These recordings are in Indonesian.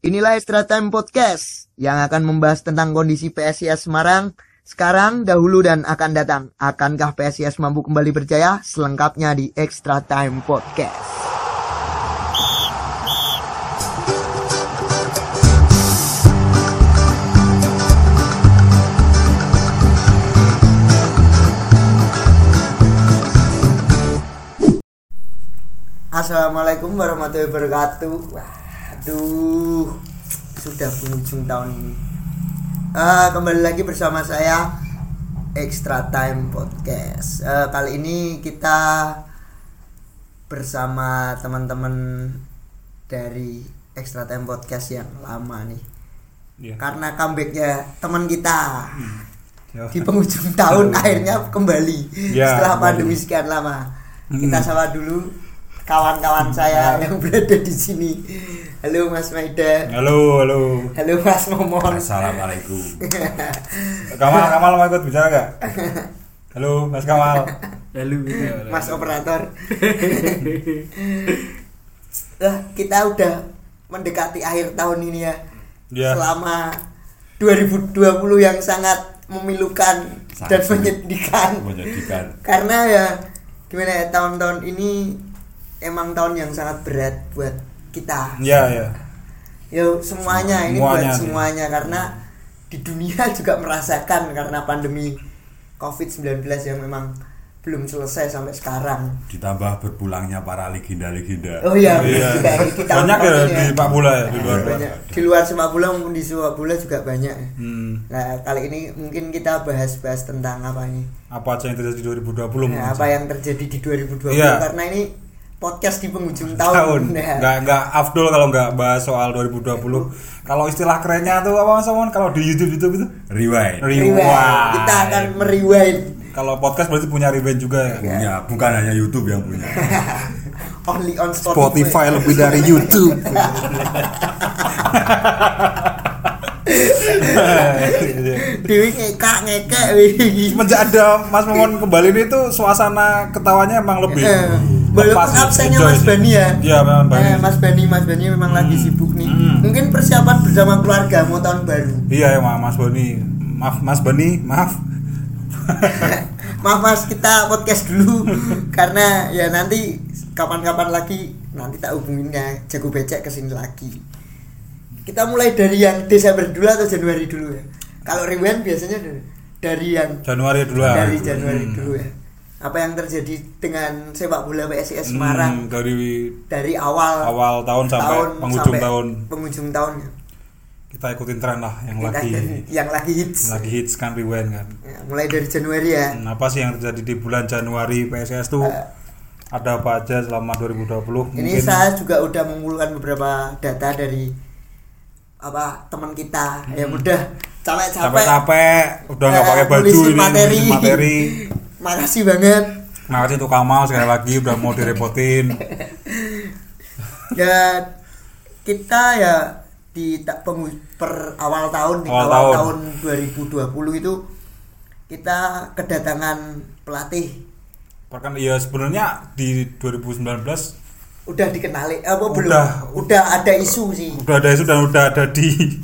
Inilah Extra Time Podcast yang akan membahas tentang kondisi PSIS Semarang sekarang, dahulu, dan akan datang. Akankah PSIS mampu kembali berjaya? Selengkapnya di Extra Time Podcast. Assalamualaikum warahmatullahi wabarakatuh. Waduh, sudah penghujung tahun ini. Ah, kembali lagi bersama saya Extra Time Podcast. Ah, kali ini kita bersama teman-teman dari Extra Time Podcast yang lama nih. Iya. Karena comebacknya teman kita Ya. di penghujung tahun akhirnya kembali Ya, setelah pandemi sekian lama. Kita Hmm. sapa dulu kawan-kawan saya yang berada di sini. Halo Mas Maida. Halo, halo. Halo Mas Momon. Assalamualaikum. Kamal, Kamal mau ikut bicara gak? Halo, Mas Kamal. Halo. Mas operator. Lah, kita udah mendekati akhir tahun ini ya. Ya. Selama 2020 yang sangat memilukan dan Sangat menyedihkan. Menyedihkan. Karena ya gimana ya tahun-tahun ini emang tahun yang sangat berat buat kita. Ya, ya. Yo semuanya ini Semuanya buat semuanya karena di dunia juga merasakan karena pandemi COVID-19 yang memang belum selesai sampai sekarang. Ditambah berpulangnya para legenda-legenda. Oh iya, Iya. juga kita Banyak ya di Pak Bola ya, di luar. banyak. Di luar sepak bola maupun di sepak bola juga banyak. Hmm. Nah, kali ini mungkin kita bahas-bahas tentang apa ini? Apa aja yang terjadi di 2020 mungkin Nah, apa yang terjadi di 2020 Iya. karena ini podcast di penghujung tahun? tahun. Nah, Nggak nggak afdol kalau nggak bahas soal 2020. Kalau istilah kerennya tuh apa Mas Omon? Kalau di YouTube YouTube itu Rewind. Rewind. rewind. Kita akan merewind Kalau podcast berarti punya rewind juga ya. Punya, bukan hanya YouTube yang punya. only on Spotify. Spotify lebih dari YouTube. Dewi ngekak ngekek wih. Semenjak ada Mas Momon kembali ini tuh suasana ketawanya emang lebih Ya, absennya Mas. Bani ya. Iya, memang Bani. Eh, Mas Bani, Mas Bani memang lagi sibuk nih. Hmm. Mungkin persiapan bersama keluarga mau tahun baru. Iya ya Mas Bani. Maaf Mas Bani, maaf. Maaf Mas, kita podcast dulu karena ya nanti kapan-kapan lagi nanti tak hubungin ya jago becek ke sini lagi. Kita mulai dari yang Desember dulu atau Januari dulu ya. Kalau rewind biasanya dari- yang Januari dulu dari Januari Hmm. dulu ya. Apa yang terjadi dengan sepak bola PSIS Hmm, Semarang dari dari awal awal tahun sampai penghujung sampai tahun. penghujung tahun ya. kita ikutin tren lah yang Kita lagi yang lagi hits. yang lagi hits kan rewind kan. Ya, mulai dari Januari ya. Hmm, apa sih yang terjadi di bulan Januari PSS tuh? Eh. ada apa aja selama 2020? Ini saya juga udah mengumpulkan beberapa data dari apa teman kita yang udah capek-capek Hmm. capek-capek udah nggak eh, pakai baju ini materi. materi. Makasih banget. Makasih untuk Kamal sekali lagi udah mau direpotin. Ya kita ya di ta- pengu- per awal tahun di Awal awal, tahun. tahun 2020 itu kita kedatangan pelatih Bahkan ya sebenarnya di 2019 udah dikenali apa belum Udah. udah ada isu sih udah ada isu dan udah ada di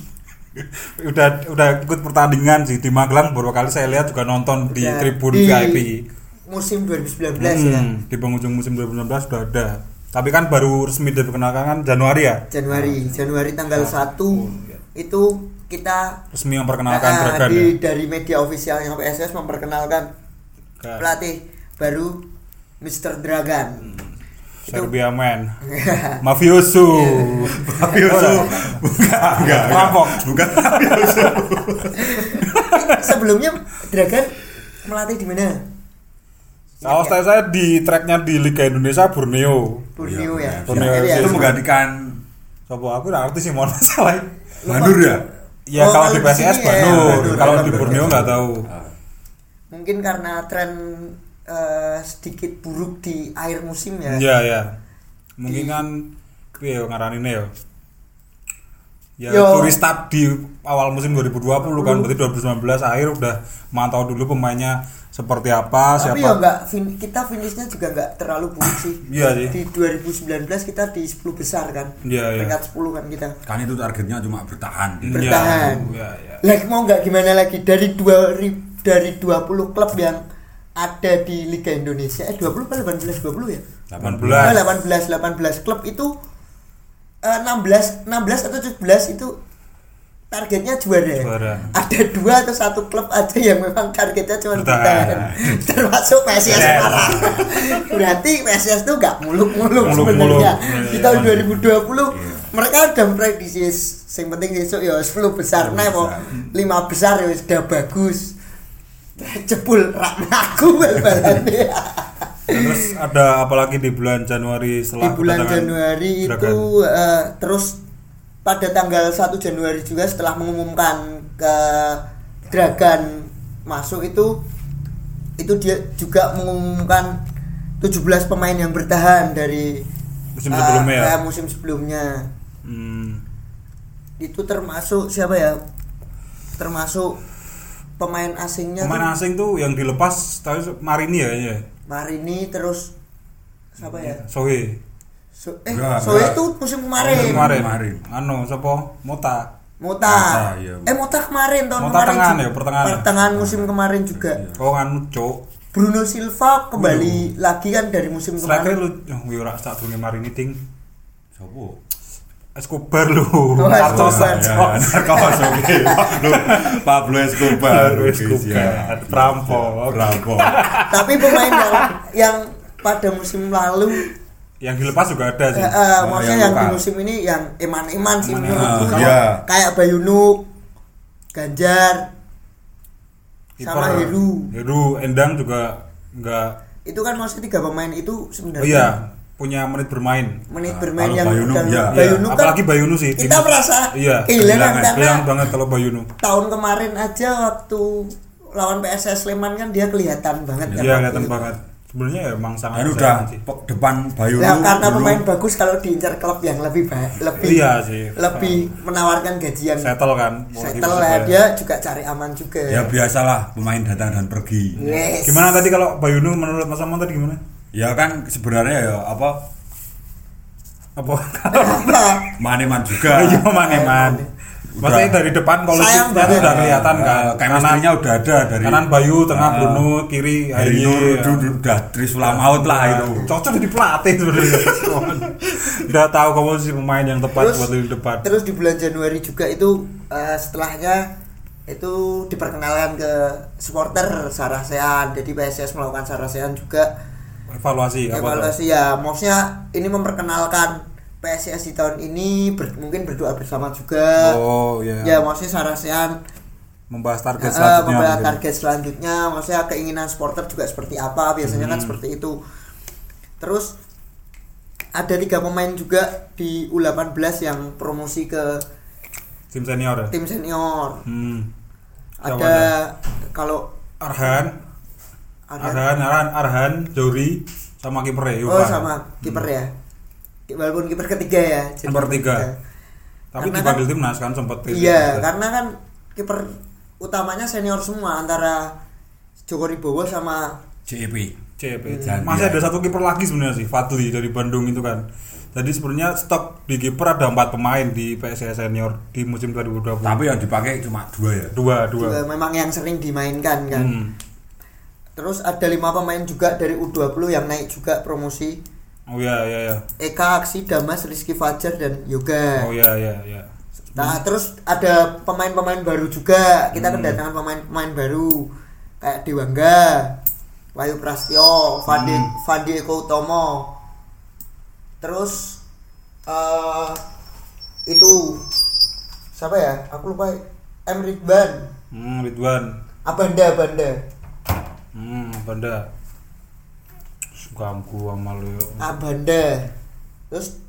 udah udah ikut pertandingan sih di Magelang beberapa kali saya lihat juga nonton di Udah tribun di VIP. musim 2019 ya Hmm, di penghujung musim 2019 sudah ada. Tapi kan baru resmi diperkenalkan kan Januari ya. Januari Januari tanggal 1 itu kita Resmi memperkenalkan ah, Dragan di, ya. dari media ofisialnya PSS memperkenalkan Ke pelatih baru Mr. Dragan Serbia man. Mafioso. Mafioso. Bukan, enggak. Perampok. Bukan mafioso. sebelumnya Dragan melatih di mana Kalau saya, saya di tracknya di Liga Indonesia Borneo. Borneo ya Borneo FC. Itu menggantikan Coba aku udah artis sih mohon salah. Mandur ya? Ya Oh, kalau di PSS ya, Bandung. kalau di. Borneo nggak tahu. mungkin karena tren eh, sedikit buruk di akhir musim ya Iya ya. Mungkin kan piye yo ngaraninnya yo. ya Yo. start di awal musim 2020 kan berarti 2019 akhir udah mantau dulu pemainnya seperti apa Tapi siapa ya enggak fin- kita finishnya juga enggak terlalu buruk sih. Iya sih. Di 2019 kita di 10 besar kan. Iya, iya. Peringkat 10 kan kita. Kan itu targetnya cuma bertahan. gitu. Bertahan. iya, iya. Lah mau nggak gimana lagi dari dua ri- dari 20 klub yang ada di Liga Indonesia eh 20 apa 18 20 ya? 18. Nah, 18 18 klub itu eh, 16 16 atau 17 itu targetnya juara. Juara. Ada dua atau satu klub aja yang memang targetnya cuma Bertahan. bertahan. Termasuk PSIS sekarang. Berarti PSIS tuh nggak muluk-muluk sebenarnya. Iya, Di tahun iya. 2020 mereka udah memprediksi yang penting besok ya 10 besar nah mau besar. 5 besar ya sudah bagus. Jebul raknaku bal-balannya. terus ada apa lagi di bulan Januari di setelah bulan kedatangan Januari itu eh, terus pada tanggal 1 Januari juga setelah mengumumkan ke Dragan masuk itu itu dia juga mengumumkan 17 pemain yang bertahan dari Musim eh, sebelumnya ya? eh, musim sebelumnya Hmm, itu termasuk siapa ya termasuk pemain asingnya pemain tuh asing tuh yang dilepas tahu Marini ya kayaknya Marini terus siapa ya Sohe so, eh Soe enggak. itu musim kemarin kemarin Kemarin. anu siapa Mota Mota. Mota, iya. Eh Mota kemarin tahun Mota kemarin. tengahan juga. ya, pertengahan. Pertengahan musim kemarin juga. Iya. oh anu cok Bruno Silva kembali lagi kan dari musim striker kemarin. lu oh, wih ora sak durunge Marini ting Sopo? Escobar lu Oh. Ya, narkos oke. Pablo Pablo Escobar. Escobar siap. perampok Perampok. Tapi pemain yang yang pada musim lalu yang dilepas juga ada sih eh, Oh, maksudnya yang yang di musim ini yang eman-eman sih menurutku. Ah, iya. Kayak Bayunuk, Ganjar, sama Kiper. Heru. Heru Endang juga enggak Itu kan maksudnya tiga pemain itu sebenarnya oh iya punya menit bermain menit Nah, bermain kalau yang Bayunu, udah- iya. Bayunu Iya, kan apalagi Bayunu sih kita merasa iya kehilangan karena kehilangan banget kalau Bayunu tahun kemarin aja waktu lawan PSS Sleman kan dia kelihatan banget iya waktu kelihatan itu. banget sebenarnya ya emang sangat Dan udah sih depan Bayu Ya, karena dulu. pemain bagus kalau diincar klub yang lebih baik, lebih Iya sih. lebih menawarkan gaji yang settle kan settle lah supaya- dia juga cari aman juga. Ya biasalah pemain datang dan pergi. Yes. gimana tadi kalau Bayunu menurut Mas Amon tadi gimana Ya kan sebenarnya ya apa apa Apa? maneman juga. iya maneman. Maksudnya dari depan kalau Sayang itu banget. udah kelihatan kan Eh, chemistry-nya udah ada dari kanan Bayu tengah Ah. Bruno kiri Aye. Nur itu udah Trisula maut lah itu. cocok jadi pelatih sebenarnya udah tahu komposisi pemain yang tepat Terus- buat di depan Terus di bulan Januari juga itu eh, setelahnya itu diperkenalkan ke supporter Sarasean. Jadi PSS melakukan Sarasean juga evaluasi evaluasi ya. Maksudnya ini memperkenalkan PSS di tahun ini ber- mungkin berdoa bersama juga. Oh ya iya maksudnya Sarasean membahas target eh, selanjutnya membahas mungkin. target selanjutnya. Maksudnya keinginan supporter juga seperti apa. Biasanya Hmm. kan seperti itu. Terus ada tiga pemain juga di U18 yang promosi ke tim senior ya? tim senior. Hmm. Ada kalau Arhan Arhan Arhan Arhan Jori sama kiper ya oh sama kiper ya walaupun kiper ketiga ya Kiper tiga. ketiga. tapi Karena dipanggil timnas kan sempat Iya, karena kan kiper utamanya senior semua antara Joko Ribowo sama CEP. CP Hmm. masih ada satu kiper lagi sebenarnya sih Fadli dari Bandung itu kan jadi sebenarnya stok di kiper ada empat pemain di PSIS senior di musim 2020 Tapi yang dipakai cuma dua ya. dua dua juga memang yang sering dimainkan kan. Hmm. Terus ada lima pemain juga dari U20 yang naik juga promosi. oh iya iya iya Eka Aksi, Damas, Rizky Fajar dan Yoga. oh iya iya iya Nah, terus ada pemain-pemain baru juga. Kita Hmm. kedatangan pemain-pemain baru kayak Dewangga, Wayu Prastio, Fandi Hmm. Fandi Eko Utomo. Terus eh itu siapa ya? Aku lupa. M Ridwan, hmm, Ridwan Abanda Abanda. Hmm benda ganggu sama lu. Abanda. Terus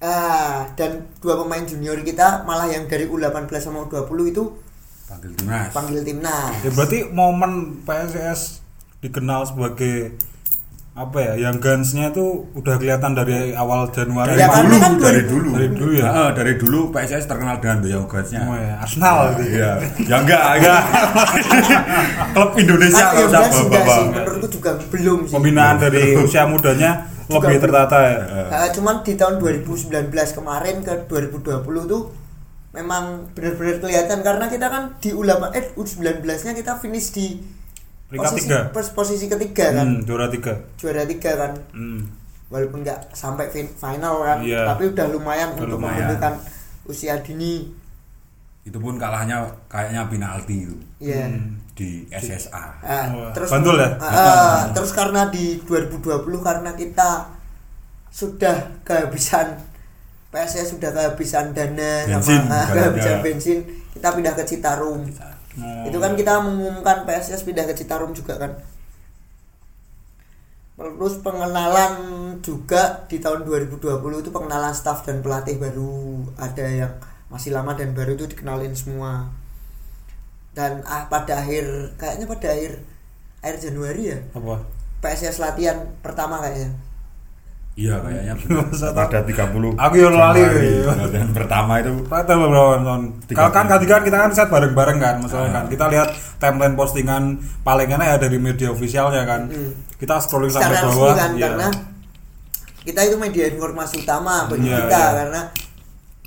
ah dan dua pemain junior kita malah yang dari U18 sama U20 itu Panggil timnas. panggil timnas. ya berarti momen PSIS dikenal sebagai apa ya yang Guns-nya itu udah kelihatan dari awal Januari Ya, dari dulu kan dari 2000. dulu Dari dulu ya? Heeh, dari dulu PSS terkenal dengan Boyong Guns-nya Oh ya, Arsenal gitu. Iya, ya enggak, enggak. Klub Indonesia kalau ya usah udah sih, menurutku juga belum sih Pembinaan dari usia mudanya Juga lebih tertata ya. Nah, cuman di tahun 2019 kemarin ke 2020 tuh memang benar-benar kelihatan karena kita kan di U8 eh U19 nya kita finish di Peringkat posisi, tiga. pos- posisi ketiga kan Hmm, juara tiga. juara tiga kan Hmm. walaupun nggak sampai fin- final kan Iya. tapi udah lumayan Udah untuk lumayan. membentukkan usia dini Itu pun kalahnya kayaknya penalti itu ya Hmm. di SSA. Ah, Wah, terus Bantul ya? Ah, ah, terus karena di 2020 karena kita sudah kehabisan PSS sudah kehabisan dana Bensin, sama kehabisan bensin kita pindah ke Citarum Oh. itu kan kita mengumumkan PSS pindah ke Citarum juga kan? Terus pengenalan juga di tahun 2020 itu pengenalan staff dan pelatih baru. Ada yang masih lama dan baru itu dikenalin semua. Dan ah pada akhir kayaknya pada akhir akhir Januari ya? Apa? PSS latihan pertama kayaknya Iya, kayaknya pada 30. Aku yang lali, ya. Latihan pertama itu tahun. Tiga Kalau kan kan kita kan set bareng-bareng kan, masalah Ah. kan. Kita lihat timeline postingan paling enak ya dari media ofisialnya kan. Hmm. Kita scrolling sampai bawah. kan iya. karena kita itu media informasi utama bagi Iya, kita iya. karena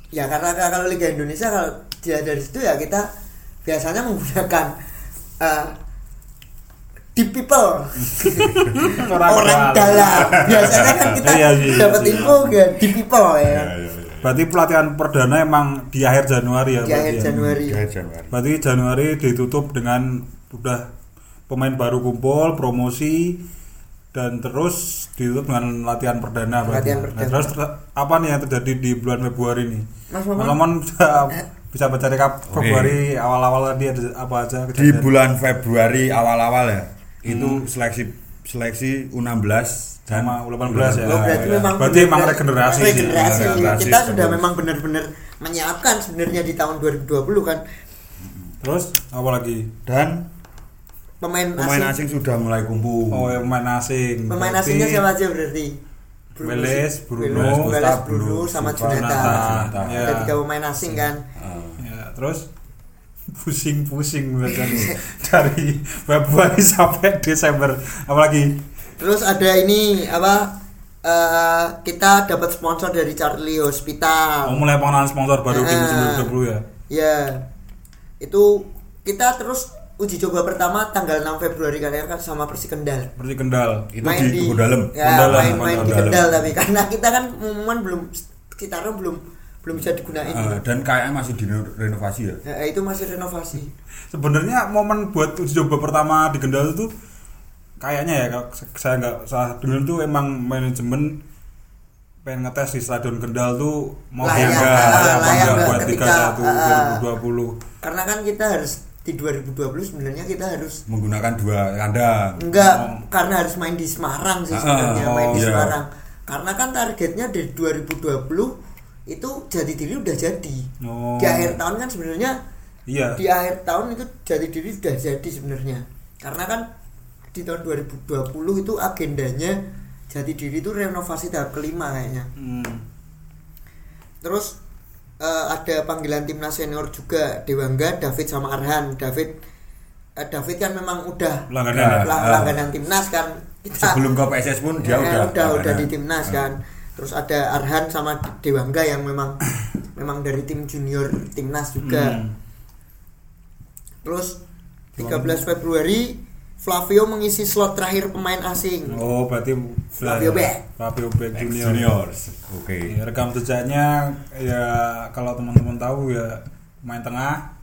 ya karena kalau Liga Indonesia kalau dia dari situ ya kita biasanya menggunakan uh, deep people orang dalam biasanya kan kita Iya, iya, dapat iya. info ya deep people ya Iya, iya, iya. Berarti pelatihan perdana emang di akhir Januari ya. di akhir ya? Januari Tiga Januari. Berarti Januari ditutup dengan udah pemain baru kumpul, promosi dan terus ditutup dengan latihan perdana berarti. Latihan Nah, perdana. terus ter- apa nih yang terjadi di bulan Februari ini? Mas Mas Maman Maman bisa bisa baca rekap. Februari awal-awal tadi ada apa aja Di kejadian? bulan Februari awal-awal ya, itu Hmm. seleksi seleksi U16 dan Sama U18 ya. Oh, berarti memang Berarti emang benar- regenerasi sih. regenerasi. Regenerasi kita terus. sudah memang benar-benar menyiapkan sebenarnya di tahun 2020 kan Terus apa lagi? dan pemain, pemain asing, asing sudah mulai kumpul. Oh, ya, pemain asing. pemain Berarti asingnya siapa aja berarti Bruno, Weles, Gustaf, Bruno, Bruno, sama. Juneta. Ya. Ada tiga pemain asing kan. Ya, terus pusing-pusing dari Februari sampai Desember. Apalagi Terus ada ini apa? eh, kita dapat sponsor dari Charlie Hospital. mulai pengenalan sponsor baru di musim Ah. 2020 ya. Ya. Itu kita terus uji coba pertama tanggal 6 Februari kan ya kan sama Persi Kendal. Seperti Kendal. Itu di Tugu Dalam. Ya, Kendal, main, main di Kendal. Tapi karena kita kan umuman belum Citarum belum belum bisa digunain. Ah, dan kayaknya masih direnovasi ya. Ya, itu masih renovasi. Sebenarnya momen buat uji coba pertama di Kendal itu kayaknya ya kalau saya nggak salah dengar tuh emang manajemen pengen ngetes di Stadion Kendal tuh mau Layak, bangga, ah, ya, layak bangga nggak buat ketika, 31 ah, 2020. Karena kan kita harus di 2020 sebenarnya kita harus Menggunakan dua kandang. enggak Oh. karena harus main di Semarang sih Ah, sebenarnya oh, main di iya. Semarang. Karena kan targetnya di 2020 itu jadi diri udah jadi. Oh. Di akhir tahun kan sebenarnya Iya. di akhir tahun itu jadi diri sudah jadi sebenarnya. Karena kan di tahun 2020 itu agendanya jadi diri itu renovasi tahap kelima kayaknya. Hmm. Terus eh, ada panggilan timnas senior juga Dewangga, David sama Arhan. David eh, David kan memang udah Langganan. lang- Ah. langganan timnas kan. Kita Sebelum ke PSS pun dia Ya, udah udah udah di timnas kan. Terus ada Arhan sama Dewangga yang memang memang dari tim junior timnas juga. Hmm. Terus 13 Februari Flavio mengisi slot terakhir pemain asing. Oh, berarti Flavio Beck. Flavio Beck Ex Junior. juniors. Oke. Ya, rekam jejaknya ya kalau teman-teman tahu ya main tengah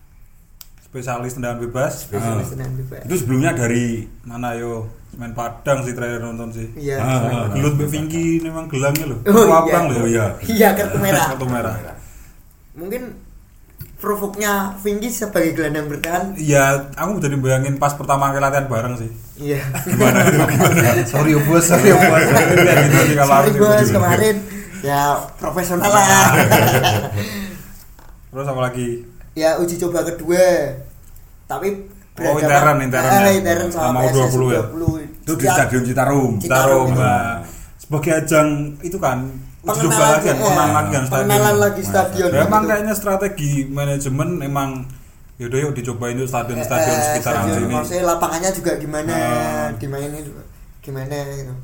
spesialis tendangan bebas. Spesialis Ah. tendangan bebas. Itu sebelumnya dari Mana yo main Padang sih terakhir nonton sih. Iya. Ah, ah, Gelut Mbak Vinky memang gelangnya loh. Oh, iya. Abang loh. Oh iya. Iya kartu merah. Kartu merah. Mungkin provoknya Vinky sebagai gelandang bertahan. Iya, aku jadi bayangin pas pertama kali latihan bareng sih. Iya. gimana itu gimana? sorry ya bos, sorry ya bos. Gitu sih kalau Sorry aku bos kemarin ya profesional lah. Terus apa lagi? ya uji coba kedua. Tapi Oh, intern, intern Ah, intern sama, Sama PSS U20 ya? 20 Itu di Stadion Citarum. Citarum. Nah, sebagai ajang itu kan pengenalan lagi kan, eh, pengenalan lagi kan stadion. pengenalan lagi stadion Ya, emang gitu. kayaknya strategi manajemen emang yaudah yuk dicobain yuk stadion-stadion Eh, eh, sekitaran stadion, sini. maksudnya lapangannya juga gimana Ah. dimainin juga gimana gitu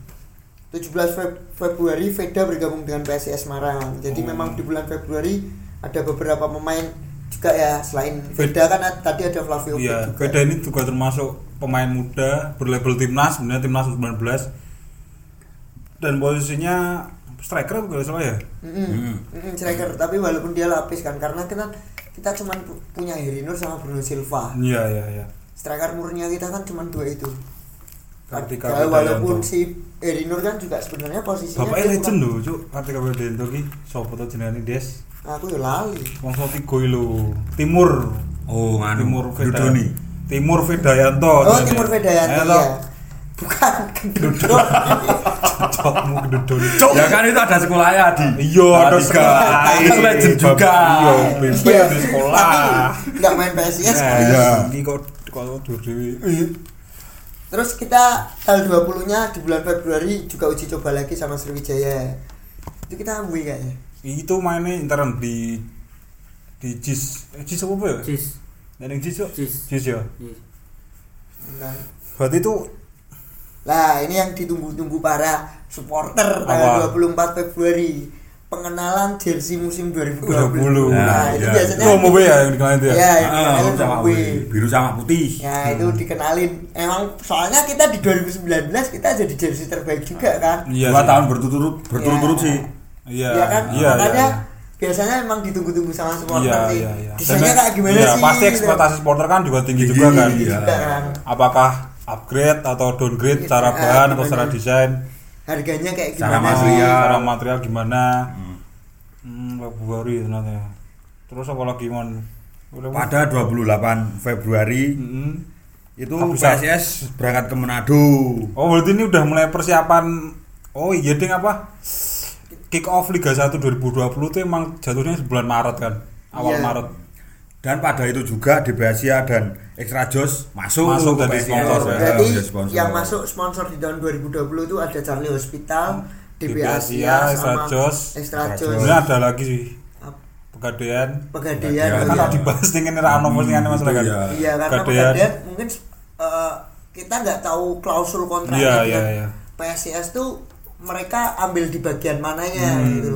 17 Feb- Februari Veda bergabung dengan PSIS Semarang jadi Hmm. memang di bulan Februari ada beberapa pemain juga ya selain Veda kan ad- tadi ada Flavio Iya, juga. Veda ini juga termasuk pemain muda berlabel timnas, sebenarnya timnas U19 dan posisinya striker kalau nggak salah ya. Mm-mm. Hmm. Mm-mm, striker tapi walaupun dia lapis kan karena kita kita cuma pu- punya Heri Nur sama Bruno Silva Iya iya iya. striker murninya kita kan cuma dua itu Kartika Ya, walaupun si Heri Nur kan juga sebenarnya posisinya Bapaknya legend bukan- lho, Cuk. Kartika Widayanto ki sapa to jenenge Des? Aku ya lali Wong tiga iki lho. Timur. Oh, nganu. Timur. Dudoni. Timur Vedayanto. oh. Timur Vedayanto toh. ya bukan Keduduk Cocokmu. Cuk. Ya kan itu ada sekolahnya di. Iya, ada tiga. sekolah. Itu legend juga. Iya, Iya, di sekolah. tapi nggak main PSIS Nah, iya. Ini kok kok dur dewe. Terus kita tanggal 20-nya di bulan Februari juga uji coba lagi sama Sriwijaya. Itu kita ambil kayaknya. Itu mainnya intern di di JIS. Eh, JIS apa ya? Cis. Neneng JIS yuk. Jis. JIS ya. Iya. Nah, Berarti itu Lah, ini yang ditunggu-tunggu para supporter tanggal 24 Februari. Pengenalan jersey musim 2020. 20. Nah, Nah, itu iya. biasanya itu mau ya yang dikenalin itu ya. Iya, yang Ah, dikenalin sama biru sama putih. Ya, itu dikenalin. Emang soalnya kita di 2019 kita jadi jersey terbaik juga kan. Iya. Dua tahun berturut-turut berturut-turut Iya. sih. Iya. Iya kan? Iya, Makanya iya. biasanya emang ditunggu-tunggu sama supporter Iya, sih. iya, iya. Desainnya Dan- kayak gimana iya, sih? Pasti gitu. ekspektasi supporter kan juga tinggi Tinggi, juga kan. iya. Juga kan. Apakah upgrade atau downgrade secara Iya, bahan atau secara desain, Harganya kayak Secara gimana? material. secara material gimana? Hmm. Hmm, Februari ternyata. ya. Terus apa lagi mon? Pada 28 Februari Mm-mm. itu Ah, bisa. PSIS berangkat ke Manado. Oh berarti ini udah mulai persiapan Oh iya ding apa Kick off Liga 1 2020 itu emang jatuhnya bulan Maret kan Awal Iya. Maret Dan pada itu juga DB Asia dan Extra Jos masuk, Masuk PSIS. sponsor, ya. Berarti Menjadi sponsor. yang masuk sponsor di tahun 2020 itu ada Charlie Hospital, DB DB Asia, Asia, Extra sama Jos. Extra Jos. Sebenarnya ada lagi sih Pegadaian Pegadaian. Pegadaian. Kan iya. tak dibahas dengan Rano postingannya Hmm, masalah kan iya. Iya, karena Pegadaian. Mungkin eh, kita nggak tahu klausul kontraknya Iya, gitu. iya, iya. PSIS tuh mereka ambil di bagian mananya Hmm. gitu.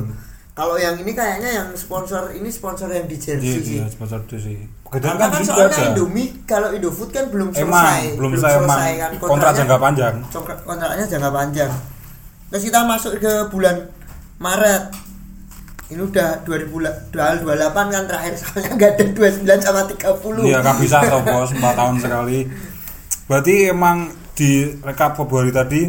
Kalau yang ini kayaknya yang sponsor ini sponsor yang di Iya, jersey sih. iya, sponsor itu sih Pegadaian Karena kan kan soalnya ada Indomie kalau Indofood kan belum selesai. Emang belum selesai emang kan kontrak jangka panjang kontrak- kontraknya jangka panjang. Terus kita masuk ke bulan Maret. Ini udah 2028 kan terakhir soalnya nggak ada 29 sama 30. Iya kan bisa toh bos 4 tahun sekali Berarti emang di rekap Februari tadi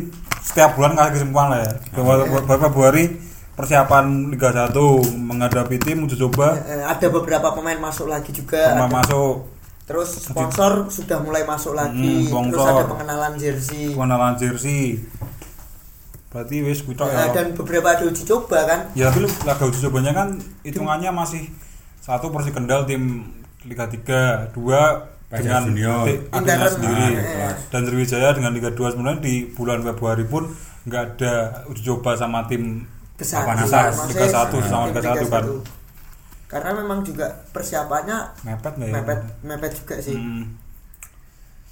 setiap bulan kasih kesimpulan lah ya bahwa Februari persiapan Liga 1 menghadapi tim uji coba Eh, ada beberapa pemain masuk lagi juga. pemain masuk Terus sponsor sudah mulai masuk lagi. Hmm, Terus ada pengenalan jersey. pengenalan jersey berarti wis kuwi tok Eh, ya dan beberapa ada uji coba kan. ya tapi laga uji cobanya kan hitungannya masih satu Persi Kendal tim Liga 3 dua dengan Junior. Atenas sendiri Eh. dan Sriwijaya dengan Liga 2 sebenarnya di bulan Februari pun nggak ada uji coba sama tim besar Papan besar. atas, Maksudnya Liga 1 tim sama Liga 1 kan. 1. Karena memang juga persiapannya mepet ya mepet mepet juga sih. Hmm.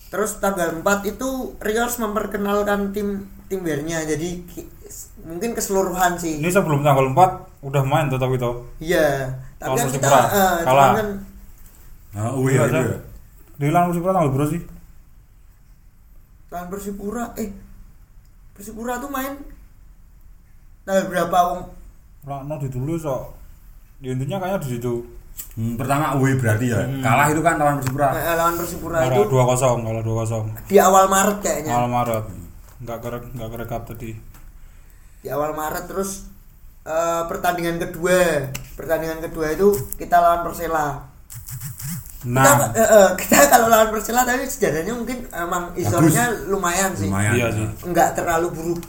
Terus tanggal 4 itu Rios memperkenalkan tim tim bernya. Jadi ki- mungkin keseluruhan sih. ini sebelum tanggal 4 udah main tuh tapi toh Iya. Tapi kan kita eh, Kalah. kan Nah, oh iya, Iya, di Lan Persipura tanggal berapa sih lawan Persipura eh Persipura tuh main tanggal berapa Om? Rano di dulu so di intinya kayaknya di situ Hmm, pertama away berarti ya. Hmm. Kalah itu kan lawan Persipura. Eh, lawan Persipura kalah itu dua kosong kalah dua kosong di awal Maret kayaknya. awal Maret nggak kerek nggak kerekap tadi di awal Maret terus eh, pertandingan kedua pertandingan kedua itu kita lawan Persela nah. Kita, eh, eh, kita kalau lawan Persela tapi sejarahnya mungkin emang isolnya lumayan sih. Lumayan. Iya sih. nggak terlalu buruk.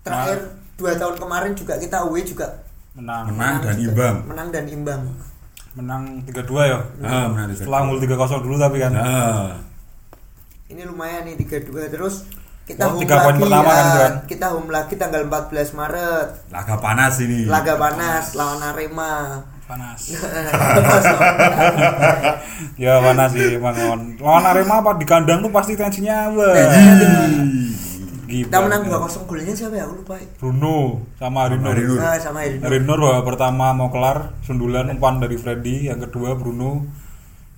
Terakhir dua tahun kemarin juga kita away juga menang. Menang dan juga. imbang. menang dan imbang. Menang 3-2 ya? Ah, menang tiga. setelah unggul 3-0 dulu tapi kan. Nah, ini lumayan nih 32 terus kita Oh, home lagi. pertama kan, ya, Bran? kita home lagi tanggal 14 Maret. Laga panas ini. laga panas lawan Arema. Panas. Panas. Ya panas sih emang lawan lawan Arema apa di kandang tuh pasti tensinya wah. Kita menang. 2-0 golnya siapa ya? Aku lupa. Bruno sama Harinur. nah, sama Herinur. Harinur babak pertama mau kelar sundulan umpan dari Freddy yang kedua Bruno.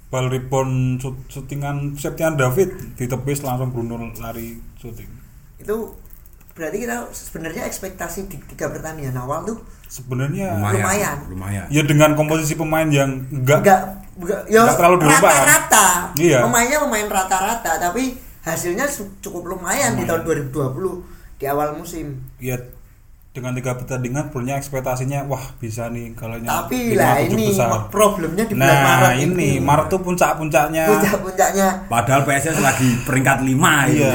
Bal rebound shootingan Septian David ditepis langsung Bruno lari shooting. Itu berarti kita sebenarnya ekspektasi di tiga pertandingan awal tuh sebenarnya Lumayan. Lumayan. Lumayan. ya dengan komposisi pemain yang enggak enggak enggak ya Enggak terlalu dirubah, kan? rata-rata Iya. pemainnya pemain rata-rata tapi hasilnya cukup lumayan, di tahun 2020 di awal musim ya dengan tiga pertandingan punya ekspektasinya wah bisa nih kalau tapi lima, lah tujuh ini besar. problemnya di bulan nah Maret ini Maret tuh puncak-puncaknya. Puncak-puncaknya. Padahal PSS lagi peringkat 5 iya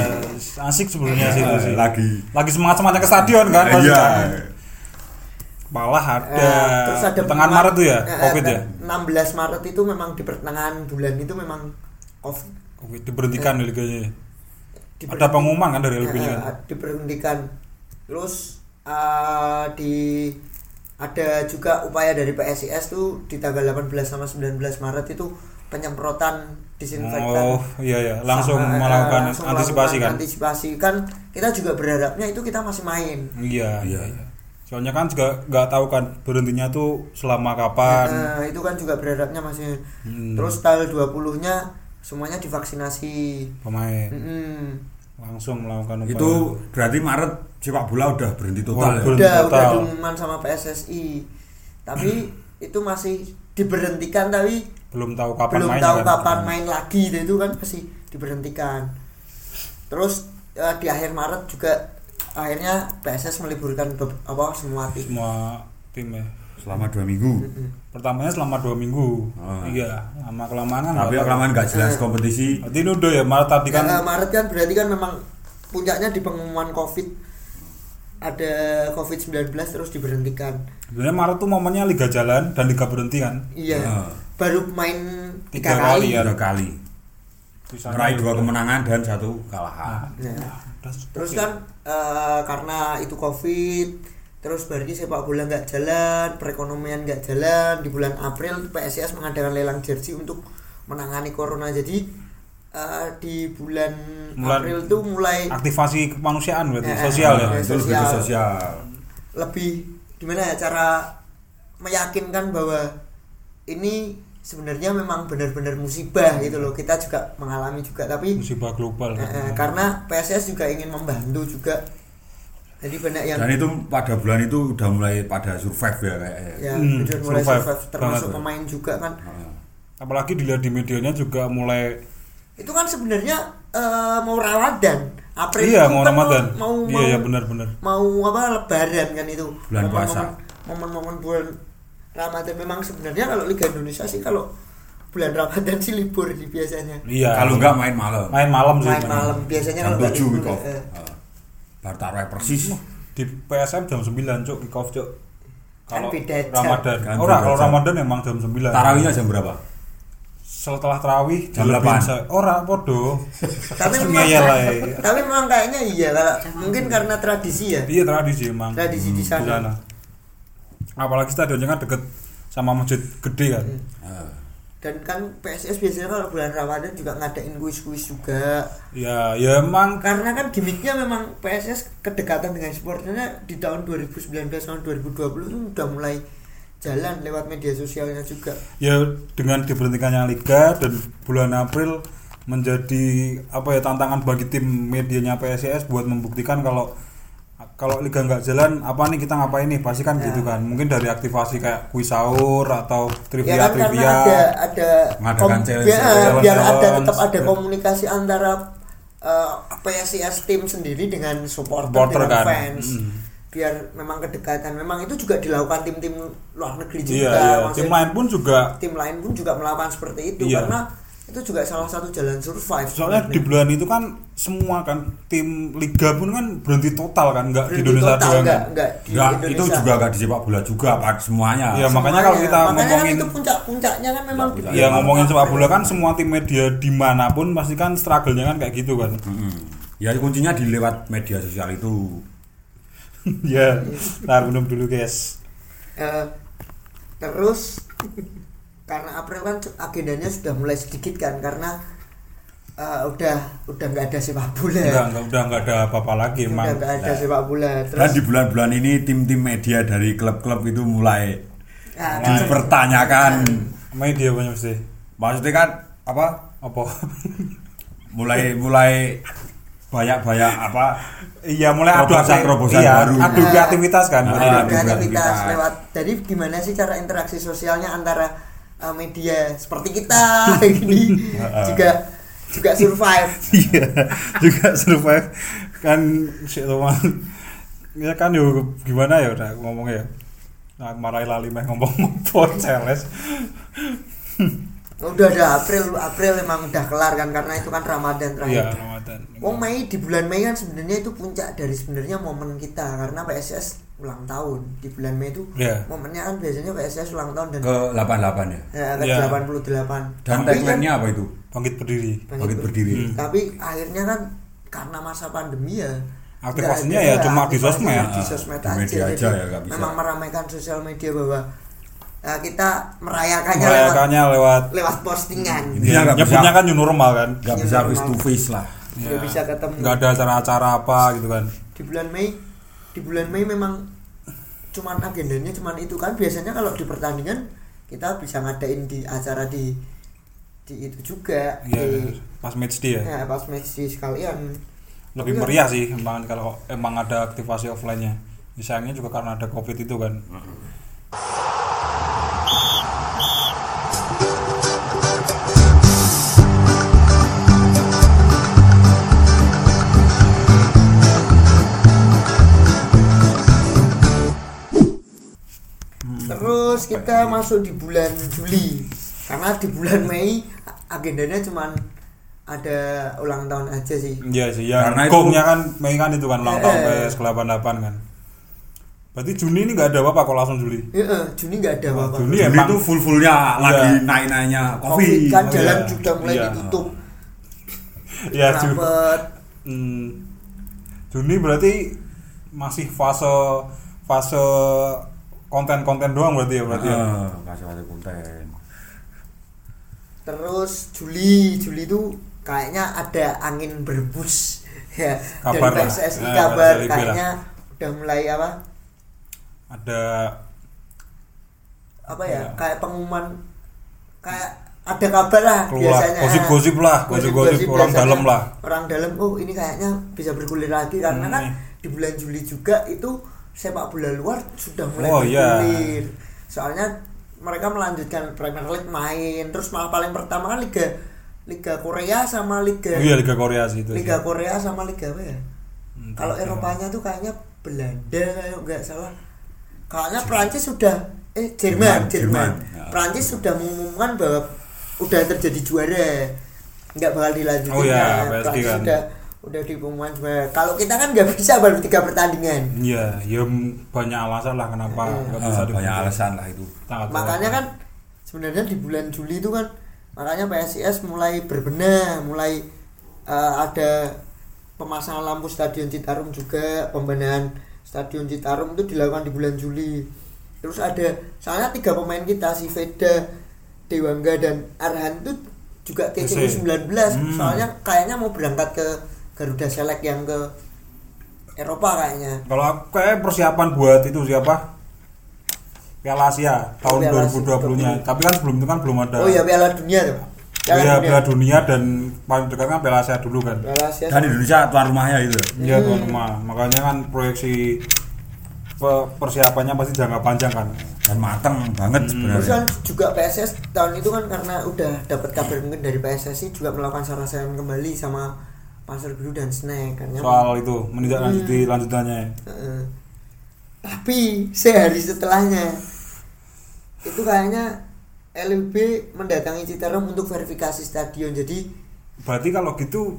asik sebenarnya sih itu sih. Lagi. lagi semangat semangatnya ke stadion kan Iya. malah ada, Eh, terus ada pertengahan Maret tuh ya eh, covid eh, ya 16 Maret itu memang di pertengahan bulan itu memang covid. Covid diberhentikan ya liganya Diberhenti- ada pengumuman kan dari LB Eh, kan? eh, diberhentikan. Terus eh, di ada juga upaya dari PSIS tuh di tanggal 18 sama 19 Maret itu penyemprotan disinfektan oh iya ya langsung Sama, eh, melakukan langsung antisipasi melakukan kan antisipasi kan kita juga berharapnya itu kita masih main iya Iya. iya iya. soalnya kan juga nggak tahu kan berhentinya tuh selama kapan Nah, itu kan juga berharapnya masih Hmm. terus tanggal 20 nya semuanya divaksinasi pemain Mm-mm. langsung melakukan upaya. Itu berarti Maret sepak bola udah berhenti total Wah, ya. berhenti. udah udah total. diumuman sama PSSI tapi itu masih diberhentikan tapi belum tahu kapan belum mainnya tahu kan. kapan main lagi itu kan masih diberhentikan terus eh, di akhir Maret juga akhirnya PSS meliburkan apa semua tim semua tim ya Selama dua minggu. Pertamanya selama dua minggu Oh. iya lama kelamaan kan Tapi kelamaan nggak jelas Eh. kompetisi. berarti ini udah ya Maret tadi kan Ya, Maret kan berarti kan memang puncaknya di pengumuman Covid ada Covid-19 terus diberhentikan. sebenarnya Maret tuh momennya liga jalan dan liga berhenti kan Iya. Ah. Baru main Tiga tiga, kali kali. ya. Tiga kali. Meraih dua kemenangan dan satu kekalahan. Nah, udah terus oke. kan eh, karena itu Covid, terus berarti sepak bola nggak jalan, perekonomian nggak jalan. Di bulan April PSIS mengadakan lelang jersey untuk menangani corona. Jadi eh, di bulan Bulan- April tuh mulai aktivasi kemanusiaan berarti Eh, sosial ya Itu lebih ke sosial. sosial. lebih gimana ya cara meyakinkan bahwa ini sebenarnya memang benar-benar musibah gitu loh kita juga mengalami juga tapi musibah global eh, eh, karena PSS juga ingin membantu juga jadi banyak yang Dan itu pada bulan itu udah mulai pada survive ya kayaknya. ya Hmm, sudah mulai survive survive, termasuk banget. pemain juga kan Ah. apalagi dilihat di medianya juga mulai itu kan sebenarnya eh, mau Ramadan April iya itu mau kan Ramadan mau mau iya iya benar-benar mau apa lebaran kan itu Bulan puasa. momen-momen bulan Ramadan memang sebenarnya kalau Liga Indonesia sih kalau bulan Ramadan sih libur sih biasanya iya Kalau enggak main malam. main malam sih main malam biasanya kalau nggak 7 libur, kick off. eh, Ah. Bar persis. di PSM jam 9 cuk kick off cuk Kan kalau. Ramadan Kan ora beda kalau. Ramadan emang jam 9 Tarawihnya jam berapa? Setelah tarawih Jam lebih 8. se- ora podo. Tapi memang tapi kayaknya iya kalau mungkin karena tradisi ya. Iya tradisi emang Tradisi di sana. apalagi stadionnya kan deket sama masjid gede kan. Ah. dan kan PSS biasanya kalau bulan Ramadan juga ngadain kuis-kuis juga. Ya ya emang karena kan gimmicknya memang PSS kedekatan dengan supporternya di tahun 2019 tahun 2020 itu udah mulai jalan lewat media sosialnya juga ya dengan diberhentikannya liga dan bulan April menjadi apa ya tantangan bagi tim medianya PSIS buat membuktikan kalau kalau liga nggak jalan apa nih kita ngapain nih pasti kan Ya. gitu kan mungkin dari aktivasi kayak kuis sahur atau trivia ya kan trivia ada ada Mengadakan challenge, biar, challenge, biar ada challenge. tetap ada komunikasi antara eh, PSIS tim sendiri dengan supporter, Supporter dengan kan. fans Mm. Biar memang kedekatan memang itu juga dilakukan tim-tim luar negeri juga iya, iya. Maksudnya tim lain pun juga tim lain pun juga melakukan seperti itu Iya. karena itu juga salah satu jalan survive soalnya di bulan itu kan semua kan tim liga pun kan berhenti total kan nggak di Berhenti Indonesia total, doang enggak, kan enggak di Enggak, Indonesia. itu juga enggak di sepak bola juga, Pak, semuanya. Iya, makanya kalau kita Makanya kan ngomongin itu puncak-puncaknya kan memang di Iya, ya ngomongin sepak bola kan semua tim media di mana pun pasti kan struggle-nya kan kayak gitu kan Mm-mm. Ya kuncinya di lewat media sosial itu. ya tar minum dulu guys. Eh, terus karena April kan agendanya sudah mulai sedikit kan karena eh, udah udah nggak ada sepak bola. Enggak enggak udah enggak ada apa-apa lagi udah emang. nggak ada sepak bola. Dan terus di bulan-bulan ini tim-tim media dari klub-klub itu mulai nah, dipertanyakan. media banyak sih Maksudnya kan apa? apa? Mulai mulai banyak-banyak apa? iya mulai adu Terobosan-terobosan iya, baru. adu kreativitas kan Nah, adu kreativitas lewat jadi gimana sih cara interaksi sosialnya antara eh, media seperti kita ini juga juga survive. Iya juga survive. Kan si teman ya kan yo gimana ya udah ngomongnya ya? Nah, marahi lali meh ngomong apa celes udah ada April April emang udah kelar kan karena itu kan Ramadan iya terakhir Ramadan Wong Mei di bulan Mei kan sebenarnya itu puncak dari sebenarnya momen kita karena PSS ulang tahun di bulan Mei itu Iya. momennya kan biasanya PSS ulang tahun dan Ke 88 ya. ya, ke Iya. 88 Dan tagline-nya apa itu? bangkit berdiri Bangkit berdiri. Hmm. tapi akhirnya kan karena masa pandemi ya Aktivasinya ya ada, cuma di sosmed. di sosmed Di media aja, aja ya, nggak bisa. memang meramaikan sosial media bahwa ya, kita merayakannya merayakannya lewat lewat, lewat postingan Intinya ya, nggak nyebutnya bisa- kan new normal kan? Gak Iya, bisa normal. face to face lah. Nggak bisa ketemu. nggak ada acara-acara apa gitu kan? Di bulan Mei di bulan Mei memang cuman agendanya cuman itu kan. Biasanya kalau di pertandingan kita bisa ngadain di acara di di itu juga. Ya di pas match day ya? Ya, pas match di sekalian. Lebih Tapi kan- meriah sih emang kalau emang ada aktivasi offline-nya. Misalnya juga karena ada covid itu kan. Terus kita masuk di bulan Juli. Karena di bulan Mei agendanya cuman ada ulang tahun aja sih. Iya sih ya. Karena itu- gongnya kan Mei kan itu kan ulang tahun Eh, eh. PS ke 88 kan. Berarti Juni ini nggak ada apa-apa kalau langsung Juli? Ya, eh, Juni nggak ada apa-apa. Juni Juni emang itu full-fullnya lagi Iya. naik-naiknya. Covid. Covid. kan Oh, jalan iya. sudah mulai Iya. ditutup. Ya Juni. Hmm, Juni berarti masih fase fase konten-konten doang berarti ya berarti ya. Kasih ada konten. Terus Juli, Juli itu kayaknya ada angin berbus ya Kabar dari lah. PSSI Ya, kabar dari kayaknya udah mulai apa Ada apa ya Ya. kayak pengumuman kayak ada kabar lah Keluar, biasanya gosip-gosip lah, gosip-gosip orang dalam lah. orang dalam oh ini kayaknya bisa bergulir lagi karena Hmm. kan di bulan Juli juga itu sepak bola luar sudah mulai Oh, iya. bergulir soalnya mereka melanjutkan Premier League main terus malah paling pertama kan Liga Liga Korea sama Liga oh iya Liga Korea sih itu. sih. Liga Korea sama Liga apa ya Hmm, kalau. Eropanya tuh kayaknya Belanda kalau nggak salah kayaknya Prancis sudah eh Jerman Jerman, Jerman, Jerman. Ya. Prancis sudah mengumumkan bahwa udah terjadi juara nggak bakal dilanjutin Oh iya, Nah, PSG kan. udah udah diumumkan juara kalau kita kan nggak bisa baru tiga pertandingan Iya, ya banyak alasan lah kenapa Iya. nggak Ah, bisa banyak dibuka. alasan lah itu. Makanya kan sebenarnya di bulan Juli itu kan makanya PSIS mulai berbenah mulai eh, ada pemasangan lampu stadion Citarum juga pembenahan stadion Citarum itu dilakukan di bulan Juli terus ada soalnya tiga pemain kita si Veda Dewangga dan Arhan itu juga TCU 19 Hmm. soalnya kayaknya mau berangkat ke Garuda Select yang ke Eropa kayaknya Kalau aku kayak persiapan buat itu siapa? Piala Asia tahun Piala Asia 2020-nya. Tapi kan sebelum itu kan belum ada. oh iya Piala Dunia tuh Oh iya, Piala Dunia dan paling dekat kan Piala Asia dulu kan. Piala Asia Dan Indonesia tuan rumahnya itu. Iya tuan rumah. Makanya kan proyeksi pe- persiapannya pasti jangka panjang kan. Dan mateng banget Terus sebenarnya. kan juga PSS tahun itu kan karena udah dapat kabar mungkin dari PSSI juga melakukan sarasan kembali sama Pasar Biru dan Snack kan ya. Soal itu menindaklanjuti lanjutannya. Heeh. Tapi sehari setelahnya itu kayaknya LUB mendatangi Citarum untuk verifikasi stadion. Jadi Berarti kalau gitu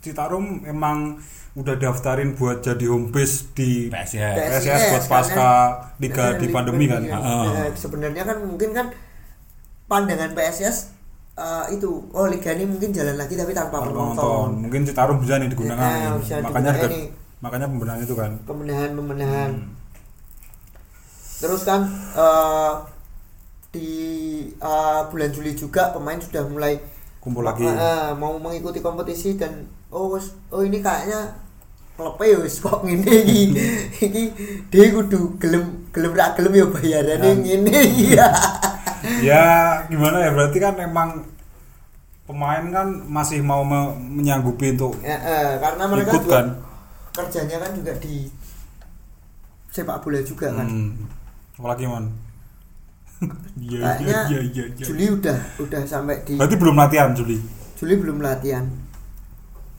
Citarum emang udah daftarin buat jadi home base di PSIS. PSIS buat pasca liga karena di pandemi kan. Heeh. Nah, sebenarnya kan mungkin kan pandangan PSS eh, itu oh liga ini mungkin jalan lagi tapi tanpa Tanpa penonton penonton. Mungkin Citarum bisa nih digunakan. Eh, bisa makanya digunakan nih. makanya pembenahan itu kan. pembenahan pembenahan Hmm. terus kan eh, di eh, bulan Juli juga pemain sudah mulai Kumpul lagi. eh, mau mengikuti kompetisi dan oh oh ini kayaknya klubnya ya wis kok ngene iki iki dia kudu gelem gelem ra gelem ya bayarane Dan- ngene iya ya gimana ya berarti kan emang pemain kan masih mau me- menyanggupi untuk Ya, eh, karena mereka ikut juga kan. kerjanya kan juga di sepak bola juga kan Hmm. Apalagi. Iya kayaknya iya iya iya. Juli udah udah sampai di Berarti belum latihan Juli. Juli belum latihan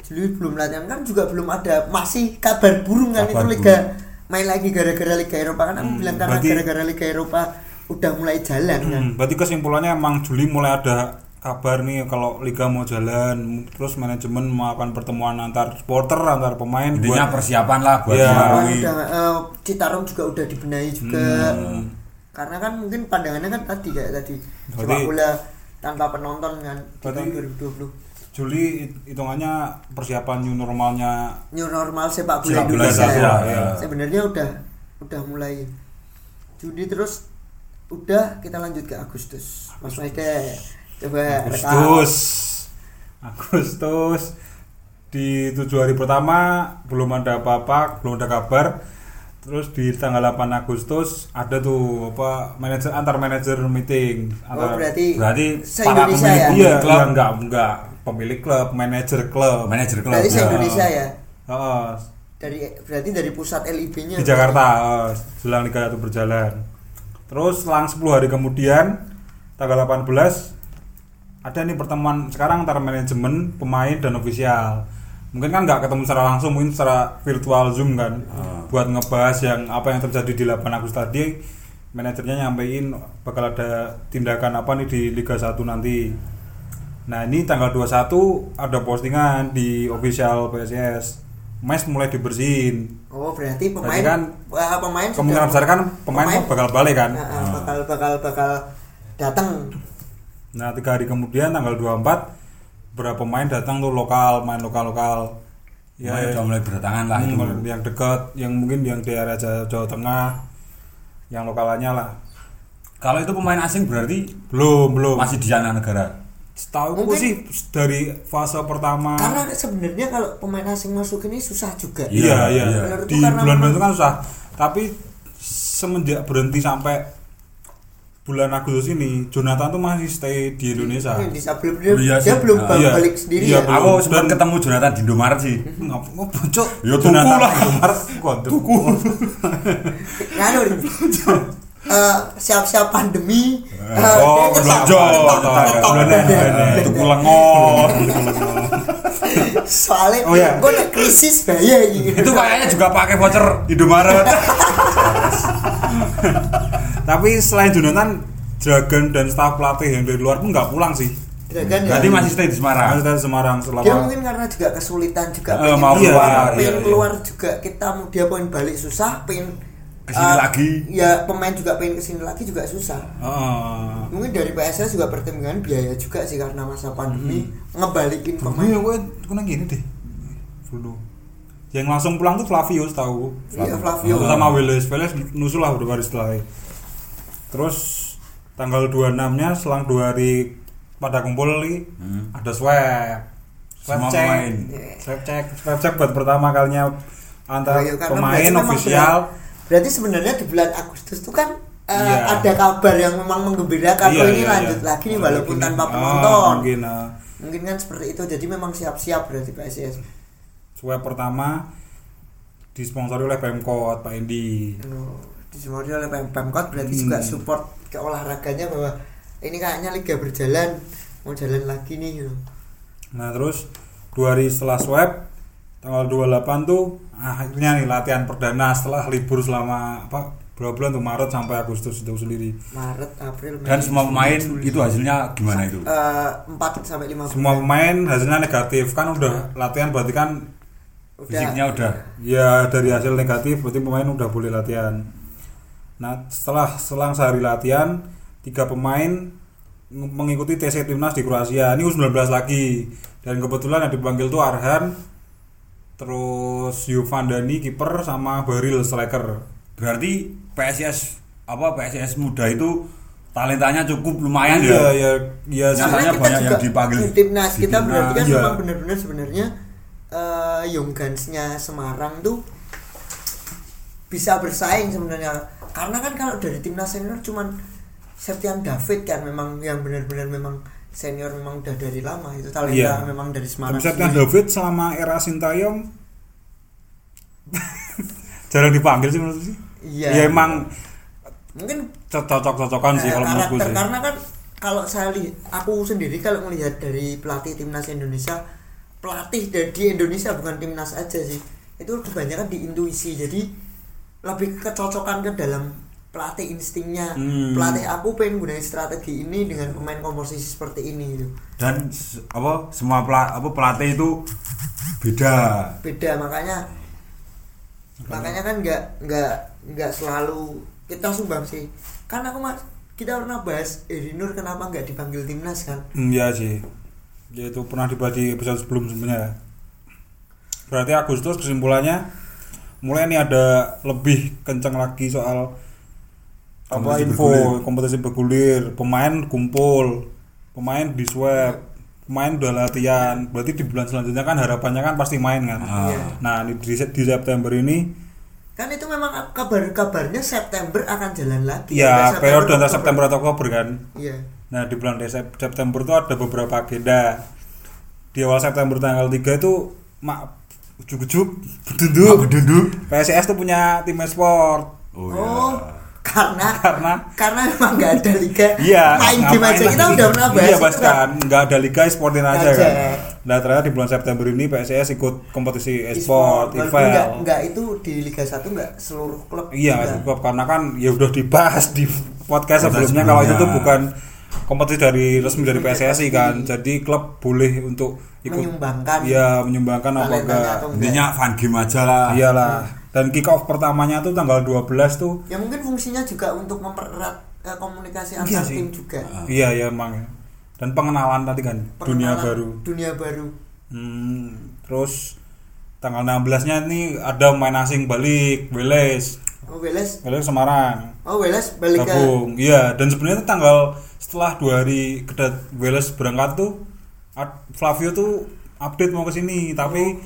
Juli belum latihan kan juga belum ada masih kabar burung kan Kabar itu liga main lagi gara-gara Liga Eropa kan aku Hmm, bilang karena gara-gara Liga Eropa udah mulai jalan kan Hmm, berarti kesimpulannya emang Juli mulai ada kabar nih kalau liga mau jalan terus manajemen melakukan pertemuan antar supporter antar pemain Intinya buat persiapan lah buat Iya. Kan udah eh, Citarum juga udah dibenahi juga Hmm. karena kan mungkin pandangannya kan tadi kayak tadi sepak bola tanpa penonton kan di Berarti- tahun 2020 Juli hit- hitungannya persiapan new normalnya new normal sepak bola Indonesia, ya. ya. sebenarnya udah udah mulai Juli terus udah kita lanjut ke Agustus. Mas Maide coba rekam. Agustus. Agustus di tujuh hari pertama belum ada apa-apa belum ada kabar. Terus di tanggal 8 Agustus ada tuh apa manajer antar manajer meeting. Oh antar berarti berarti se-Indonesia para ya? pemilik iya klub. iya, enggak enggak. Pemilik klub manajer klub manajer klub berarti ya. se-Indonesia ya? Heeh, dari berarti dari pusat LIB-nya di Jakarta eh, jelang liga itu berjalan terus selang 10 hari kemudian tanggal 18 ada nih pertemuan sekarang antara manajemen pemain dan ofisial. Mungkin kan nggak ketemu secara langsung mungkin secara virtual zoom kan. Ah. buat ngebahas yang apa yang terjadi di 8 Agustus tadi manajernya nyampein bakal ada tindakan apa nih di Liga 1 nanti. Nah ini tanggal 21 ada postingan di official PSIS mes mulai dibersihin oh berarti pemain Berarti kan wah, pemain kemungkinan besar kan pemain, bakal balik kan? Nah, ah, bakal bakal bakal datang nah tiga hari kemudian tanggal 24 berapa pemain datang tuh lokal main lokal lokal. Ya, udah mulai berdatangan lah itu. Hmm, yang dekat yang mungkin yang di area Jawa, Jawa Tengah yang lokalannya lah. Kalau itu pemain asing berarti belum belum. masih di sana negara setahu Mungkin- sih dari fase pertama karena sebenarnya kalau pemain asing masuk ini susah juga. Iya Iya, iya, iya. Di bulan memang- itu kan susah. Tapi semenjak berhenti sampai bulan Agustus ini Jonathan tuh masih stay di Indonesia. Mungkin bisa belum dia, Iya dia belum Ah, bal- iya. balik sendiri Iya, ya. aku sempat Dan- ketemu Jonathan di Indomaret sih. Ngap- ngapa cok Ya, tuku Jonathan. lah. Indomaret. Tuku. Nganu eh, siap-siap pandemi. Eh, oh dia belanja ngesap- belanja tuku lengon soalnya Oh, iya. gue ada krisis bahaya gitu itu kayaknya juga pakai voucher Indomaret. Tapi selain Jonathan Dragon dan staf pelatih yang dari luar pun nggak pulang sih. Dragan ya? berarti masih stay di Semarang? Masih dari Semarang selama dia mungkin karena juga kesulitan juga Eh, pengen mau keluar. keluar, pengen iya, iya. keluar juga kita mau dia pengen balik susah pengen Ke sini eh, lagi. ya pemain juga pengen ke sini lagi juga susah Heeh. mungkin dari PSS juga pertimbangan biaya juga sih karena masa pandemi Hmm. ngebalikin Bruno pemain ya gue kena gini deh Bruno yang langsung pulang tuh Flavio tahu Iya, Flavio. sama Willis Willis nusul lah udah hari setelahnya terus tanggal 26 nya selang dua hari pada kumpul nih Hmm. ada swab swab Semua check pemain. swab check swab check buat pertama kalinya antara iya, pemain memang ofisial berarti sebenarnya di bulan Agustus itu kan eh, Iya. ada kabar yang memang menggembirakan Iya, oh, ini iya, lanjut iya. lagi nih Oh, walaupun gini. tanpa Ah, penonton mungkin ah. mungkin kan seperti itu jadi memang siap-siap berarti PSS swab pertama disponsori oleh Pemkot Pak Endi Oh, disemori oleh Pem- Pemkot berarti Hmm. juga support ke olahraganya bahwa ini kayaknya liga berjalan mau jalan lagi nih gitu. Nah terus dua hari setelah swab tanggal 28 tuh akhirnya nih latihan perdana setelah libur selama apa berapa bulan tuh Maret sampai Agustus itu sendiri. Maret April Mei, dan semua pemain Juli. itu hasilnya gimana itu Eh, 4 sampai 5 Semua pemain hasilnya negatif kan udah latihan berarti kan fisiknya udah ya dari hasil negatif berarti pemain udah boleh latihan. Nah setelah selang sehari latihan tiga pemain mengikuti TC timnas di Kroasia. Ini U19 lagi. Dan kebetulan yang dipanggil tuh Arhan terus Yovan Dani kiper sama Baril striker. Berarti PSIS apa PSIS muda itu talentanya cukup lumayan Iya, ya. ya, ya, Nyatanya Karena kita banyak yang juga dipanggil di timnas kita timnas, berarti kan iya. memang benar-benar sebenarnya eh Young Guns-nya Semarang tuh bisa bersaing sebenarnya karena kan kalau dari timnas senior cuman Septian David kan memang yang benar-benar memang senior memang udah dari lama itu talenta Iya. memang dari Semarang sendiri. David selama era Sintayong jarang dipanggil sih menurut sih. Iya. Ya emang mungkin cocok-cocokan sih Eh, kalau menurutku sih. karena kan kalau saya lihat aku sendiri kalau melihat dari pelatih timnas Indonesia pelatih dari Indonesia bukan timnas aja sih itu kebanyakan di intuisi jadi lebih kecocokan ke dalam pelatih instingnya Hmm. pelatih aku pengen gunain strategi ini dengan pemain komposisi seperti ini gitu dan apa semua pela, apa pelatih itu beda. beda makanya makanya kan nggak nggak nggak selalu kita sumbang sih kan aku mas kita pernah bahas Eri Nur kenapa nggak dipanggil timnas kan Hmm, iya sih. Ya itu pernah dibahas di episode sebelum sebenarnya. Berarti Agustus kesimpulannya mulai nih ada lebih kencang lagi soal apa info bergulir. kompetisi bergulir, pemain kumpul, pemain di swab, pemain udah latihan. Berarti di bulan selanjutnya kan harapannya kan pasti main kan. Ah. Iya. Nah, di, di, di September ini kan itu memang kabar-kabarnya September akan jalan lagi ya periode antara. September atau Oktober kan. iya Nah di bulan Desep- September itu ada beberapa agenda Di awal September tanggal 3 itu Mak Ujuk-ujuk Bedunduk Bedunduk. PSIS tuh punya tim e-sport Oh, oh, iya. Karena Karena karena memang nggak ada liga Iya main game aja. Kita udah pernah bahas Iya bahas kan. Nggak ada liga e-sportin aja Aja. kan. Nah ternyata di bulan September ini PSIS ikut kompetisi e-sport. walaupun Eval nggak nggak itu di Liga 1 nggak seluruh klub Iya juga. cukup karena kan ya udah dibahas di podcast sebelumnya kalau itu tuh bukan kompetisi dari resmi dari PSSI kan. Jadi klub boleh untuk ikut. Menyumbangkan. Iya menyumbangkan apa enggak. Intinya fun game aja lah. iyalah dan kick off pertamanya tuh tanggal 12 tuh ya mungkin fungsinya juga untuk mempererat eh, komunikasi Iya antar sih. tim juga. Iya ya emang. Dan pengenalan tadi kan dunia Pengenalan baru. dunia baru. Hmm, terus tanggal 16 nya nih ada main asing balik Weles oh Weles Weles Semarang. Oh Weles balik ke gabung iya. Dan sebenarnya tanggal setelah dua hari kedat Wales berangkat tuh Flavio tuh update mau ke sini. Tapi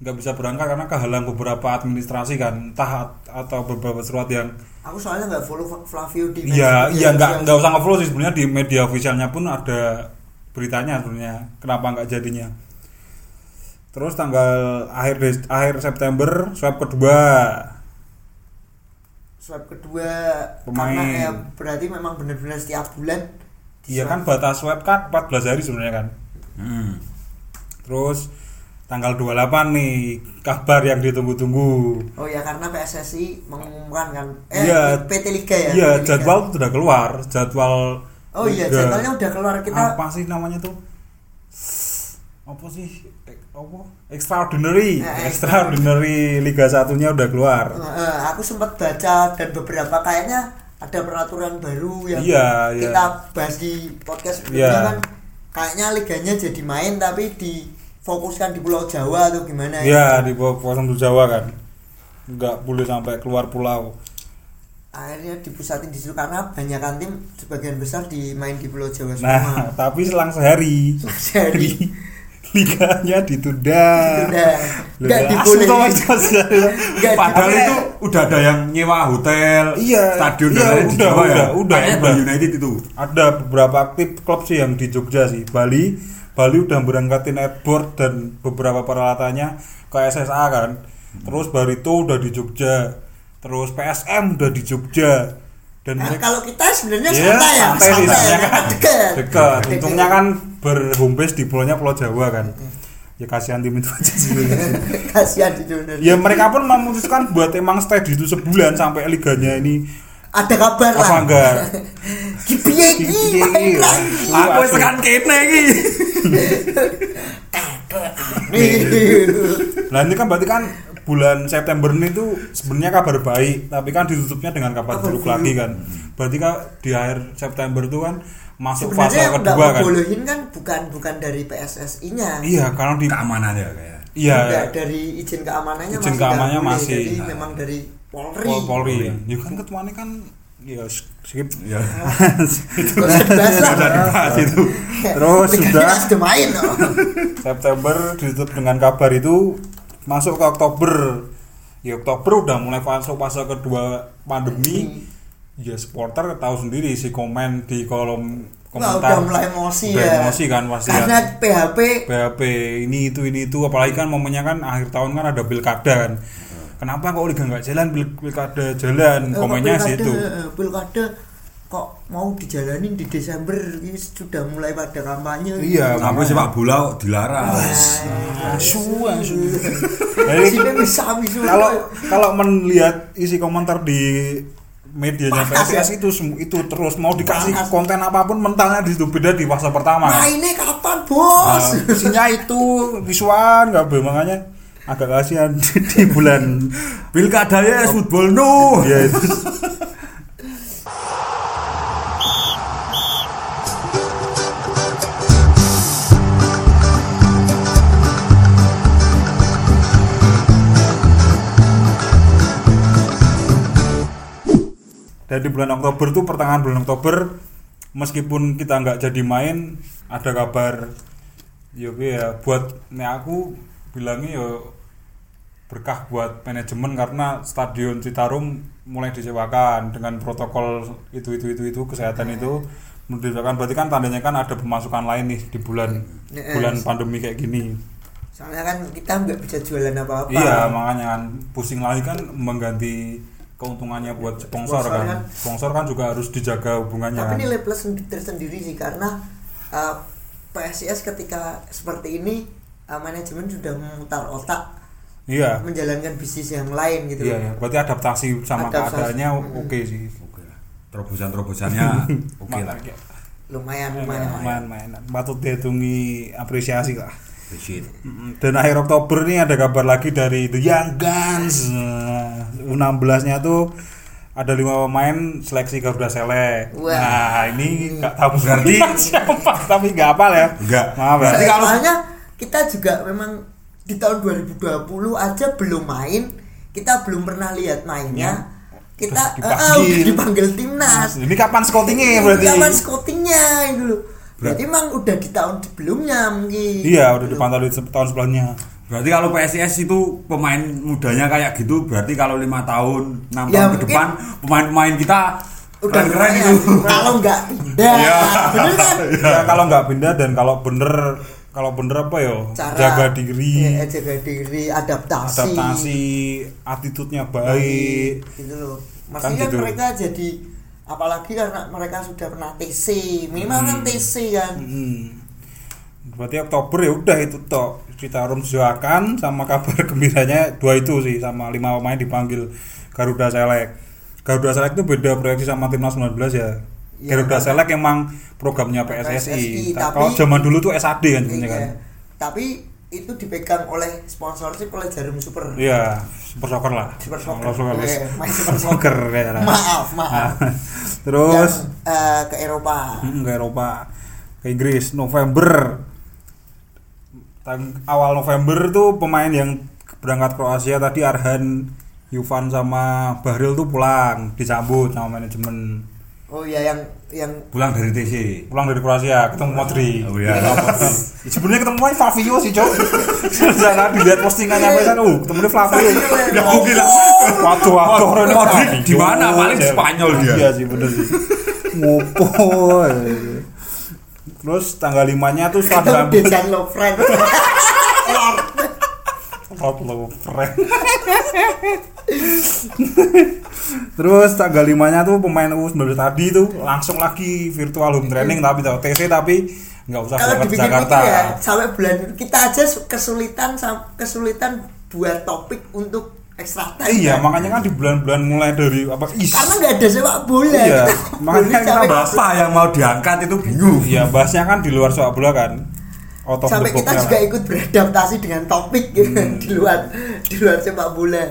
nggak bisa berangkat karena kehalang beberapa administrasi kan entah at- atau beberapa surat yang aku soalnya nggak follow Flavio di iya media iya nggak nggak usah nge-follow sih sebenarnya di media officialnya pun ada beritanya sebenarnya kenapa nggak jadinya. Terus tanggal akhir akhir September swab kedua. Swab kedua Pemain. karena ya berarti memang benar-benar setiap bulan iya kan batas swab kan 14 hari sebenarnya kan. Hmm. Terus tanggal 28 nih kabar yang ditunggu-tunggu. oh ya karena PSSI mengumumkan kan eh Iya. PT Liga ya Iya, jadwal sudah keluar, jadwal oh iya jadwalnya udah keluar kita apa sih namanya tuh? Apa sih? Eh, Apa? Extraordinary. Eh, Extraordinary Liga satunya udah keluar. Eh, aku sempat baca dan beberapa kayaknya ada peraturan baru yang Iya, iya. kita bahas di podcast sebelumnya Iya. kan kayaknya liganya jadi main tapi difokuskan di Pulau Jawa atau gimana Iya, di bawah kawasan Jawa kan. Nggak boleh sampai keluar pulau. akhirnya dipusatin di situ karena banyakan tim sebagian besar dimain di Pulau Jawa semua Nah, tapi selang sehari jadi liganya ditunda. udah nggak Lah, dibolehin asu toh, Nggak Padahal itu udah ada yang nyewa hotel, Iya, stadion iya, dan lain di udah, Jawa ya. udah, udah, udah. Bali United itu. ada beberapa aktif klub sih yang di Jogja sih Bali Bali udah berangkatin airboard dan beberapa peralatannya ke SSA kan. Terus Barito udah di Jogja terus PSM udah di Jogja dan Nah, mereka kalau kita sebenarnya Iya, santai ya santai santai ya, kan? Dekat dekat untungnya kan berhome base di pulaunya Pulau Jawa kan. Ya kasihan tim itu aja sih. Kasihan di dunia ya mereka pun memutuskan buat emang stay di situ sebulan sampai liganya ini ada kabar lah. Apa enggak Kipiye lagi Aku aduh. tekan kene iki. nih. Nah ini kan berarti kan bulan September ini tuh sebenarnya kabar baik, tapi kan ditutupnya dengan kabar buruk lagi kan. Berarti kan di akhir September itu kan masuk fase sebenarnya yang nggak kedua kan. ngebolehin kan bukan bukan dari PSSI-nya iya karena di keamanan ya kayak iya. Nggak, dari izin keamanannya Izin masih keamanannya boleh. masih. jadi Nah. memang dari Polri. Pol- Polri. Ya ya kan ketuanya kan ya skip ya. Nggak usah dibahas lah. Udah dibahas itu. Terus sudah. main. September ditutup dengan kabar itu masuk ke Oktober. Ya Oktober udah mulai masuk fase kedua pandemi. Ya supporter tahu sendiri si komen di kolom Wah, komentar udah mulai emosi udah ya. emosi kan pasti karena kan. PHP PHP ini itu ini itu. Apalagi kan momennya kan akhir tahun kan ada pilkada kan. Kenapa kok liga nggak jalan Pil- pilkada jalan? Eh, komennya sih itu eh, pilkada kok mau dijalanin di Desember? Ini sudah mulai pada kampanye. Iya, sampai sepak bola kok dilarang. Asu kalau kalau melihat isi komentar di medianya ya? PSS itu itu terus mau dikasih Panas. konten apa pun mentalnya di situ beda di fase pertama kan. mainnya kapan bos Nah, isinya itu visual nggak be makanya agak kasihan di, di bulan pilkada ya football no ya di bulan Oktober tuh pertengahan bulan Oktober meskipun kita nggak jadi main ada kabar yo ya buat nek aku bilangnya yo berkah buat manajemen karena stadion Citarum mulai disewakan dengan protokol itu itu itu itu kesehatan itu disewakan. Berarti kan tandanya kan ada pemasukan lain nih di bulan Yes. bulan pandemi kayak gini. Soalnya kan kita nggak bisa jualan apa-apa. Iya makanya kan pusing lagi kan mengganti keuntungannya buat sponsor, Sponsor kan. kan. sponsor kan juga harus dijaga hubungannya tapi kan. nilai plus sendi- tersendiri sih karena uh, PSIS ketika seperti ini uh, manajemen sudah memutar otak iya menjalankan bisnis yang lain gitu iya iya. berarti adaptasi sama Adaptasi. keadaannya oke sih oke lah terobosan-terobosannya oke lah lumayan Iya, lumayan main mainan patut dihitungi apresiasi lah dan akhir Oktober nih ada kabar lagi dari The Young Guns. Nah, U16 nya tuh ada lima pemain seleksi Garuda Wah. nah ini nggak tahu Berarti- siapa? tapi nggak apa ya? Nggak. maaf ya. Berarti kalau- soalnya kita juga memang di tahun 2020 aja belum main. Kita belum pernah lihat mainnya. Kita Udah eh, eh, dipanggil. dipanggil timnas. Ini kapan scoutingnya berarti? Kapan scoutingnya itu loh. Berarti emang udah di tahun sebelumnya mungkin. iya udah Gitu. dipantau di tahun sebelumnya Berarti kalau PSIS itu pemain mudanya kayak gitu, berarti kalau lima tahun, enam Ya, tahun ke depan pemain-pemain kita Udah keren keren itu. Kalau nggak pindah, Iya. bener kan? ya kalau nggak pindah dan kalau bener kalau bener apa yo Cara jaga diri Iya, jaga diri, adaptasi. adaptasi attitude-nya baik Gitu loh. Kan Maksudnya gitu. mereka jadi apalagi karena mereka sudah pernah TC, minimal kan TC kan. Hmm. Berarti Oktober ya udah itu toh Citarum silakan sama kabar gembiranya dua itu sih sama lima pemain dipanggil Garuda Select. Garuda Select itu beda proyeksi sama timnas 19 ya. Iya, Garuda kan. Select emang programnya PSSI, PSSI. tapi- Kalau zaman dulu tuh SAD kan Iya. kan. Tapi itu dipegang oleh sponsorship oleh Jarum Super. Iya, super soccer lah. Super Soccer. Kalau soccer, Eh, main Super soccer kayaknya. Maaf, maaf. Terus Yang, eh, ke Eropa. Mm, ke Eropa ke Inggris November Tang- awal November tuh pemain yang berangkat Kroasia tadi Arhan Yufan sama Bahril tuh pulang disambut sama manajemen Oh iya yang yang Pulang dari TC. pulang dari Kroasia ketemu Modri Oh, iya. Ketemu Modri. sebenarnya ketemu Flavio sih cok sana dilihat postingannya apa sana uh ketemu Flavio Ya mungkin lah. Waduh, waduh, Modric Ronaldo. di mana? Paling di Spanyol dia. Iya sih bener sih. Ngopo. Terus tanggal 5-nya tuh setelah Dejan Lovren. Lord Lovren. Terus tanggal 5-nya tuh pemain U19 tadi tuh langsung lagi virtual home training tapi tahu TC tapi nggak usah Kalau ke Jakarta. ya sampai bulan kita aja kesulitan kesulitan buat topik untuk extra time. Iya, kan? makanya kan di bulan-bulan mulai dari apa is. karena nggak ada sepak bola. Iya, Kita makanya kita sampai- bahas Apa yang mau diangkat itu bingung. Iya, bahasnya kan di luar sepak bola kan. Out of the sampai kita box-nya juga lah. ikut beradaptasi dengan topik gitu, Hmm. di luar di luar sepak bola.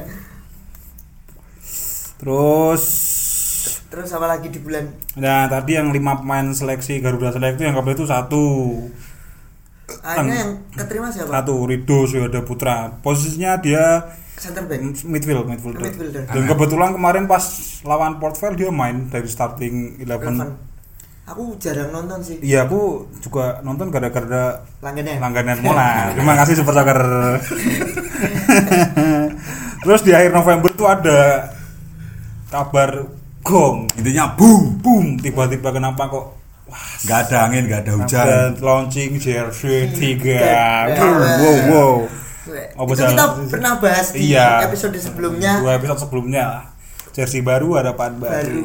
Terus terus apa lagi di bulan Nah tadi yang lima pemain seleksi Garuda Select itu yang kabel itu satu akhirnya yang keterima siapa satu Rido Suyoda Putra posisinya dia center back midfield midfielder. Midfielder. Dan kebetulan kemarin pas lawan Port Vale dia main dari starting 11. Aku jarang nonton sih Iya, aku juga nonton gara-gara langgannya langganan Mola. Terima kasih Super Soccer. Terus di akhir November tuh ada kabar gong, intinya boom boom, tiba-tiba kenapa kok nggak ada angin nggak ada hujan launching jersey 3. Dan- Wow, wow. Apa itu kita pernah bahas di Iya. episode sebelumnya Dua episode sebelumnya lah. Jersey baru, harapan baru. baru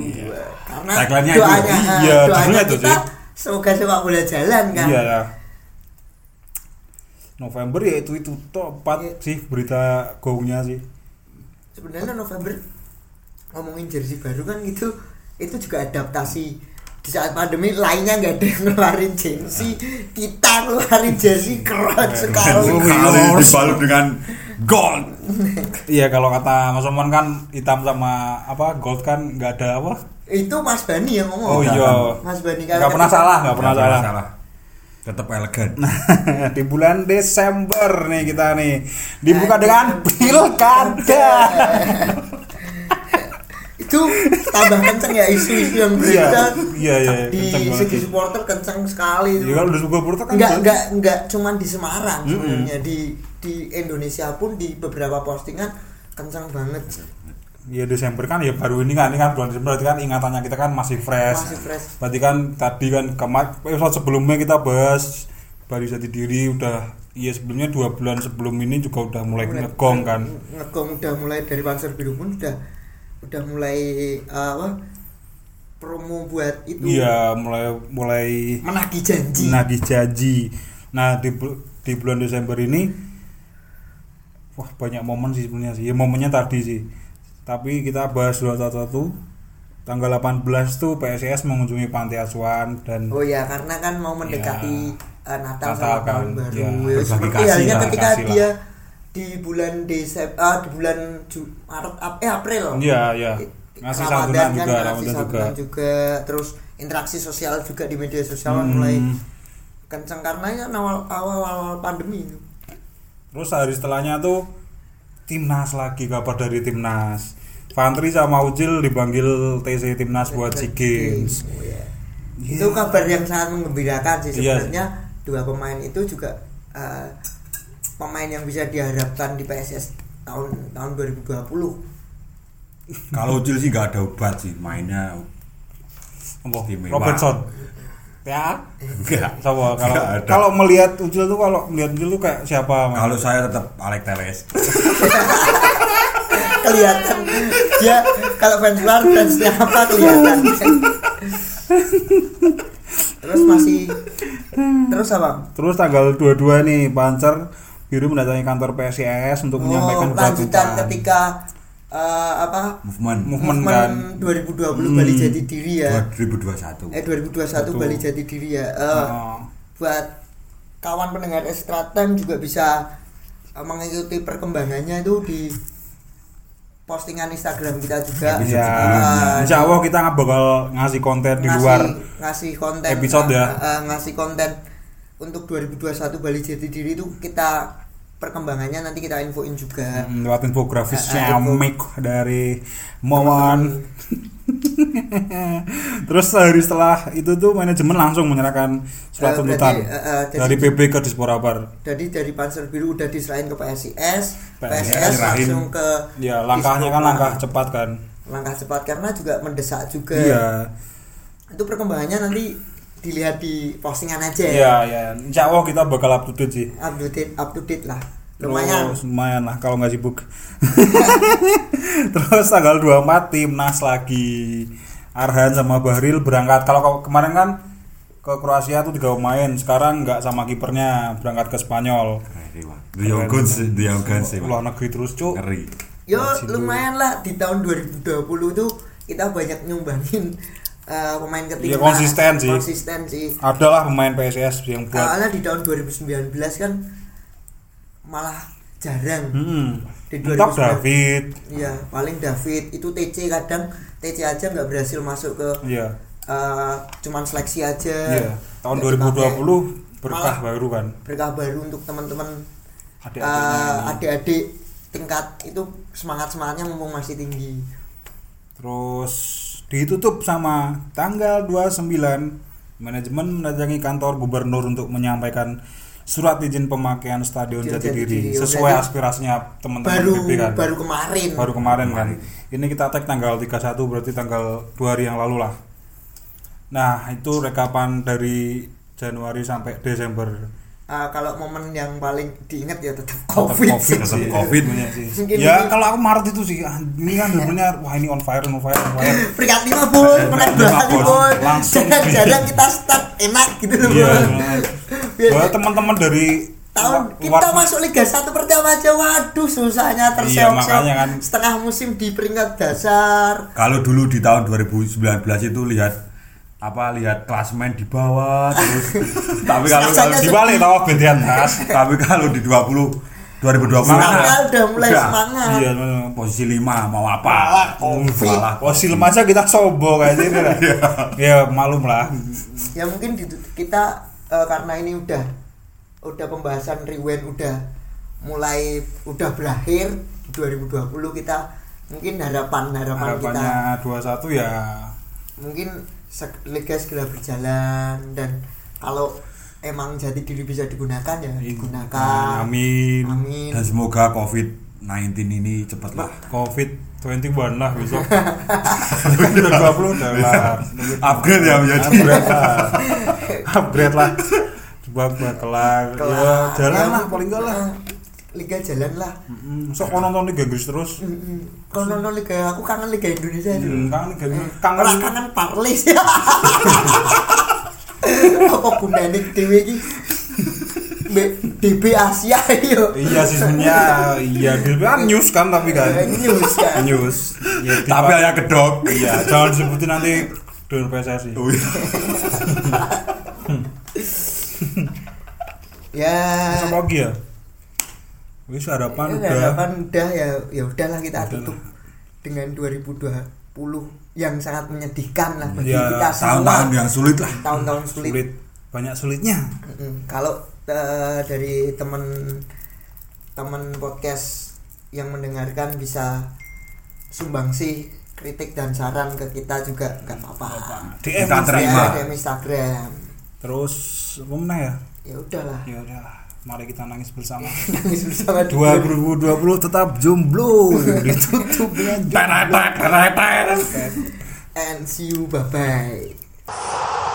karena Tagline-nya itu. doanya Iya, doanya itu kita sih. semoga sepak bola jalan kan Iya ya. November ya itu itu tepat Iya. sih berita gongnya sih. sebenarnya November ngomongin jersey baru kan itu itu juga adaptasi di saat pandemi lainnya nggak ada yang ngeluarin jersey kita ngeluarin jersey keren sekali sekali dibalut dengan gold Iya kalau kata Mas Oman kan hitam sama apa gold kan nggak ada apa? itu Mas Bani yang ngomong Oh iya. Mas Bani Nggak pernah salah, nggak pernah Nggak salah. tetap elegan di bulan Desember nih kita nih dibuka dengan pilkada. itu tambah kenceng ya isu-isu yang beredar Iya, iya, iya, di kenceng segi supporter kenceng sekali itu. Iya kalau udah suka Porto kan nggak nggak cuman di Semarang sebenarnya di di Indonesia pun di beberapa postingan kencang banget Iya Desember kan ya baru ini kan ini kan bulan Desember berarti kan ingatannya kita kan masih fresh. Masih fresh. Berarti kan tadi kan kemar episode sebelumnya kita bahas baru jadi diri udah iya sebelumnya dua bulan sebelum ini juga udah mulai Mulai- ngegong kan. ngegong udah mulai dari Panzer Biru pun udah udah mulai uh, apa promo buat itu Iya mulai mulai menagih janji nagih janji. Nah di di bulan Desember ini wah banyak momen sih sebenarnya sih. Ya momennya tadi sih. Tapi kita bahas dua satu tanggal 18 tuh PSIS mengunjungi panti asuhan dan oh ya karena kan mau mendekati uh, Natal, Natal sama kan, tahun baru ya, Ya, seperti kasih halnya ketika kasih lah. Di bulan Desember ah, di bulan Ju- Maret Ap- eh April Iya, iya. Ngasih santunan juga, ngasih juga. juga terus interaksi sosial juga di media sosial kan Hmm. mulai kenceng karena ya awal awal awal pandemi Terus hari setelahnya tuh timnas lagi kabar dari timnas. Fantri sama Ucil dipanggil TC timnas buat SEA Games. Oh, iya. Iya. itu kabar yang sangat menggembirakan sih Iya. sebenarnya dua pemain itu juga eh, pemain yang bisa diharapkan di PSS tahun tahun 2020 kalau Ucil sih nggak ada obat sih mainnya Apa? Robertson. Ya. enggak Coba kalau kalau melihat Ucil tuh kalau melihat Ucil tuh kayak siapa? Kalau saya tetap Alex Teles kelihatan. Dia kalau fans luar fansnya apa kelihatan. Terus masih terus apa? Terus tanggal 22 nih Pancer Biru mendatangi kantor PSIS untuk menyampaikan oh, lanjutan kebutuhan. ketika eh, apa movement Movement kan. 2020 Bali Jati Diri ya 2021 eh 2021 Betul. Bali Jati Diri ya Eh, Oh. buat kawan pendengar Extra Time juga bisa eh, mengikuti perkembangannya itu di postingan Instagram kita juga Bisa Ya, Eh, insya Allah kita nggak bakal ngasih konten di ngasih, luar ngasih konten episode ya. eh, eh, ngasih konten untuk 2021 Bali Jati Diri itu kita perkembangannya nanti kita infoin juga Hmm, lewat infografis Eh, eh, info. dari Momon. Terus sehari setelah itu tuh manajemen langsung menyerahkan surat Eh, tuntutan eh, jadi- dari PB ke Disporabar. jadi dari Panzer Biru udah diserahin ke PSIS PSIS PSIS langsung ke Ya langkahnya kan Disporabar. langkah cepat kan. langkah cepat karena juga mendesak juga Iya. itu perkembangannya nanti dilihat di postingan aja Iya ya. Insya Allah kita bakal up to date sih. up to date up to date lah lumayan Terus, lumayan lah kalau nggak sibuk. Terus tanggal 24 timnas lagi. Arhan sama Bahril berangkat. Kalau kemarin kan ke Kroasia tuh tiga pemain. Sekarang nggak sama kipernya berangkat ke Spanyol. Dion Guns Dion Guns sih Luar negeri terus cuk. ngeri yo lumayan lah di tahun 2020 tuh kita banyak nyumbangin eh, pemain ketinggalan Iya, konsisten sih. konsisten sih Adalah pemain PSS yang buat Soalnya di tahun 2019 kan malah jarang Hmm. Di Mentok 2009. David. iya paling David itu TC kadang TC aja nggak berhasil masuk ke Iya. eh, cuman seleksi aja Iya. Tahun Nggak dipakai. 2020 berkah Malah baru kan. berkah baru untuk teman-teman eh, adik-adik tingkat itu semangat semangatnya mumpung masih tinggi Terus ditutup sama tanggal 29 manajemen mendatangi kantor gubernur untuk menyampaikan surat izin pemakaian stadion Jatidiri Jatidiri. sesuai aspirasinya teman-teman baru kan. baru kemarin Baru kemarin kan. Ini kita tag tanggal 31 berarti tanggal 2 hari yang lalu lah. Nah, itu rekapan dari Januari sampai Desember. Eh, kalau momen yang paling diingat ya tetap Tetap covid, COVID, tetap. COVID. Banyak sih. Mungkin ya ini- kalau aku Maret itu sih ah, ini kan bener wah ini on fire on fire on fire. peringkat lima bos menang dua bos Langsung. jarang-jarang kita start enak gitu loh Iya. bos Biar- Buat teman-teman dari tahun kita masuk Liga 1 pertama aja waduh susahnya Iya, terseok-seok makanya kan. setengah musim di peringkat dasar Kalau dulu di tahun 2019 itu lihat apa lihat klasemen di bawah terus tapi kalau kalau di di balik tahu di atas. tapi kalau di 20 2020 Semangat udah mulai semangat. Iya, posisi 5 mau apa. Malah posisi masa kita sobo kayak gini lah. Ya maklum lah. ya mungkin di- kita eh, karena ini udah udah pembahasan rewind udah mulai udah berakhir di 2020 kita mungkin harapan harapan kita Harapannya 21 ya mungkin liga segera berjalan dan kalau emang jati diri bisa digunakan ya digunakan Amin. amin dan semoga COVID-19 ini cepatlah Covid 21 lah besok. 2020 udah lah. upgrade ya menjadi Upgrade lah. Upgrade lah. Coba buat kelar. Ya jalan Ya, lah paling enggak lah. Eh, liga jalan lah. Mm, Sok kau nonton Liga Inggris terus. Mm-mm. kalau nonton liga aku kangen liga Indonesia Hmm, kangen Liga Inggris. kangen Kangen kangen parles apa gunanya dewe iki? DB Asia yo. Iya sih sebenarnya iya. Di kan news kan tapi kan? Eh, news kan. news. Ya, tapi hanya kedok iya jangan disebutin nanti dengan PSSI Oh, iya. ya. Terus apa lagi ya wis harapan Ya, udah. harapan udah ya ya udahlah kita Udah tutup dengan 2020 yang sangat menyedihkan lah bagi Ya, kita semua. tahun-tahun yang sulit lah. Tahun-tahun sulit, sulit. Banyak sulitnya. Mm-mm. kalau eh, dari teman teman podcast yang mendengarkan bisa sumbangsi kritik dan saran ke kita juga nggak apa-apa. DM Kita terima. Ya, DM Instagram. Terus apa ya? Ya udahlah. Ya udah mari kita nangis bersama. Nangis bersama 2020 tetap jomblo. Ditutup dengan tenet. and see you bye bye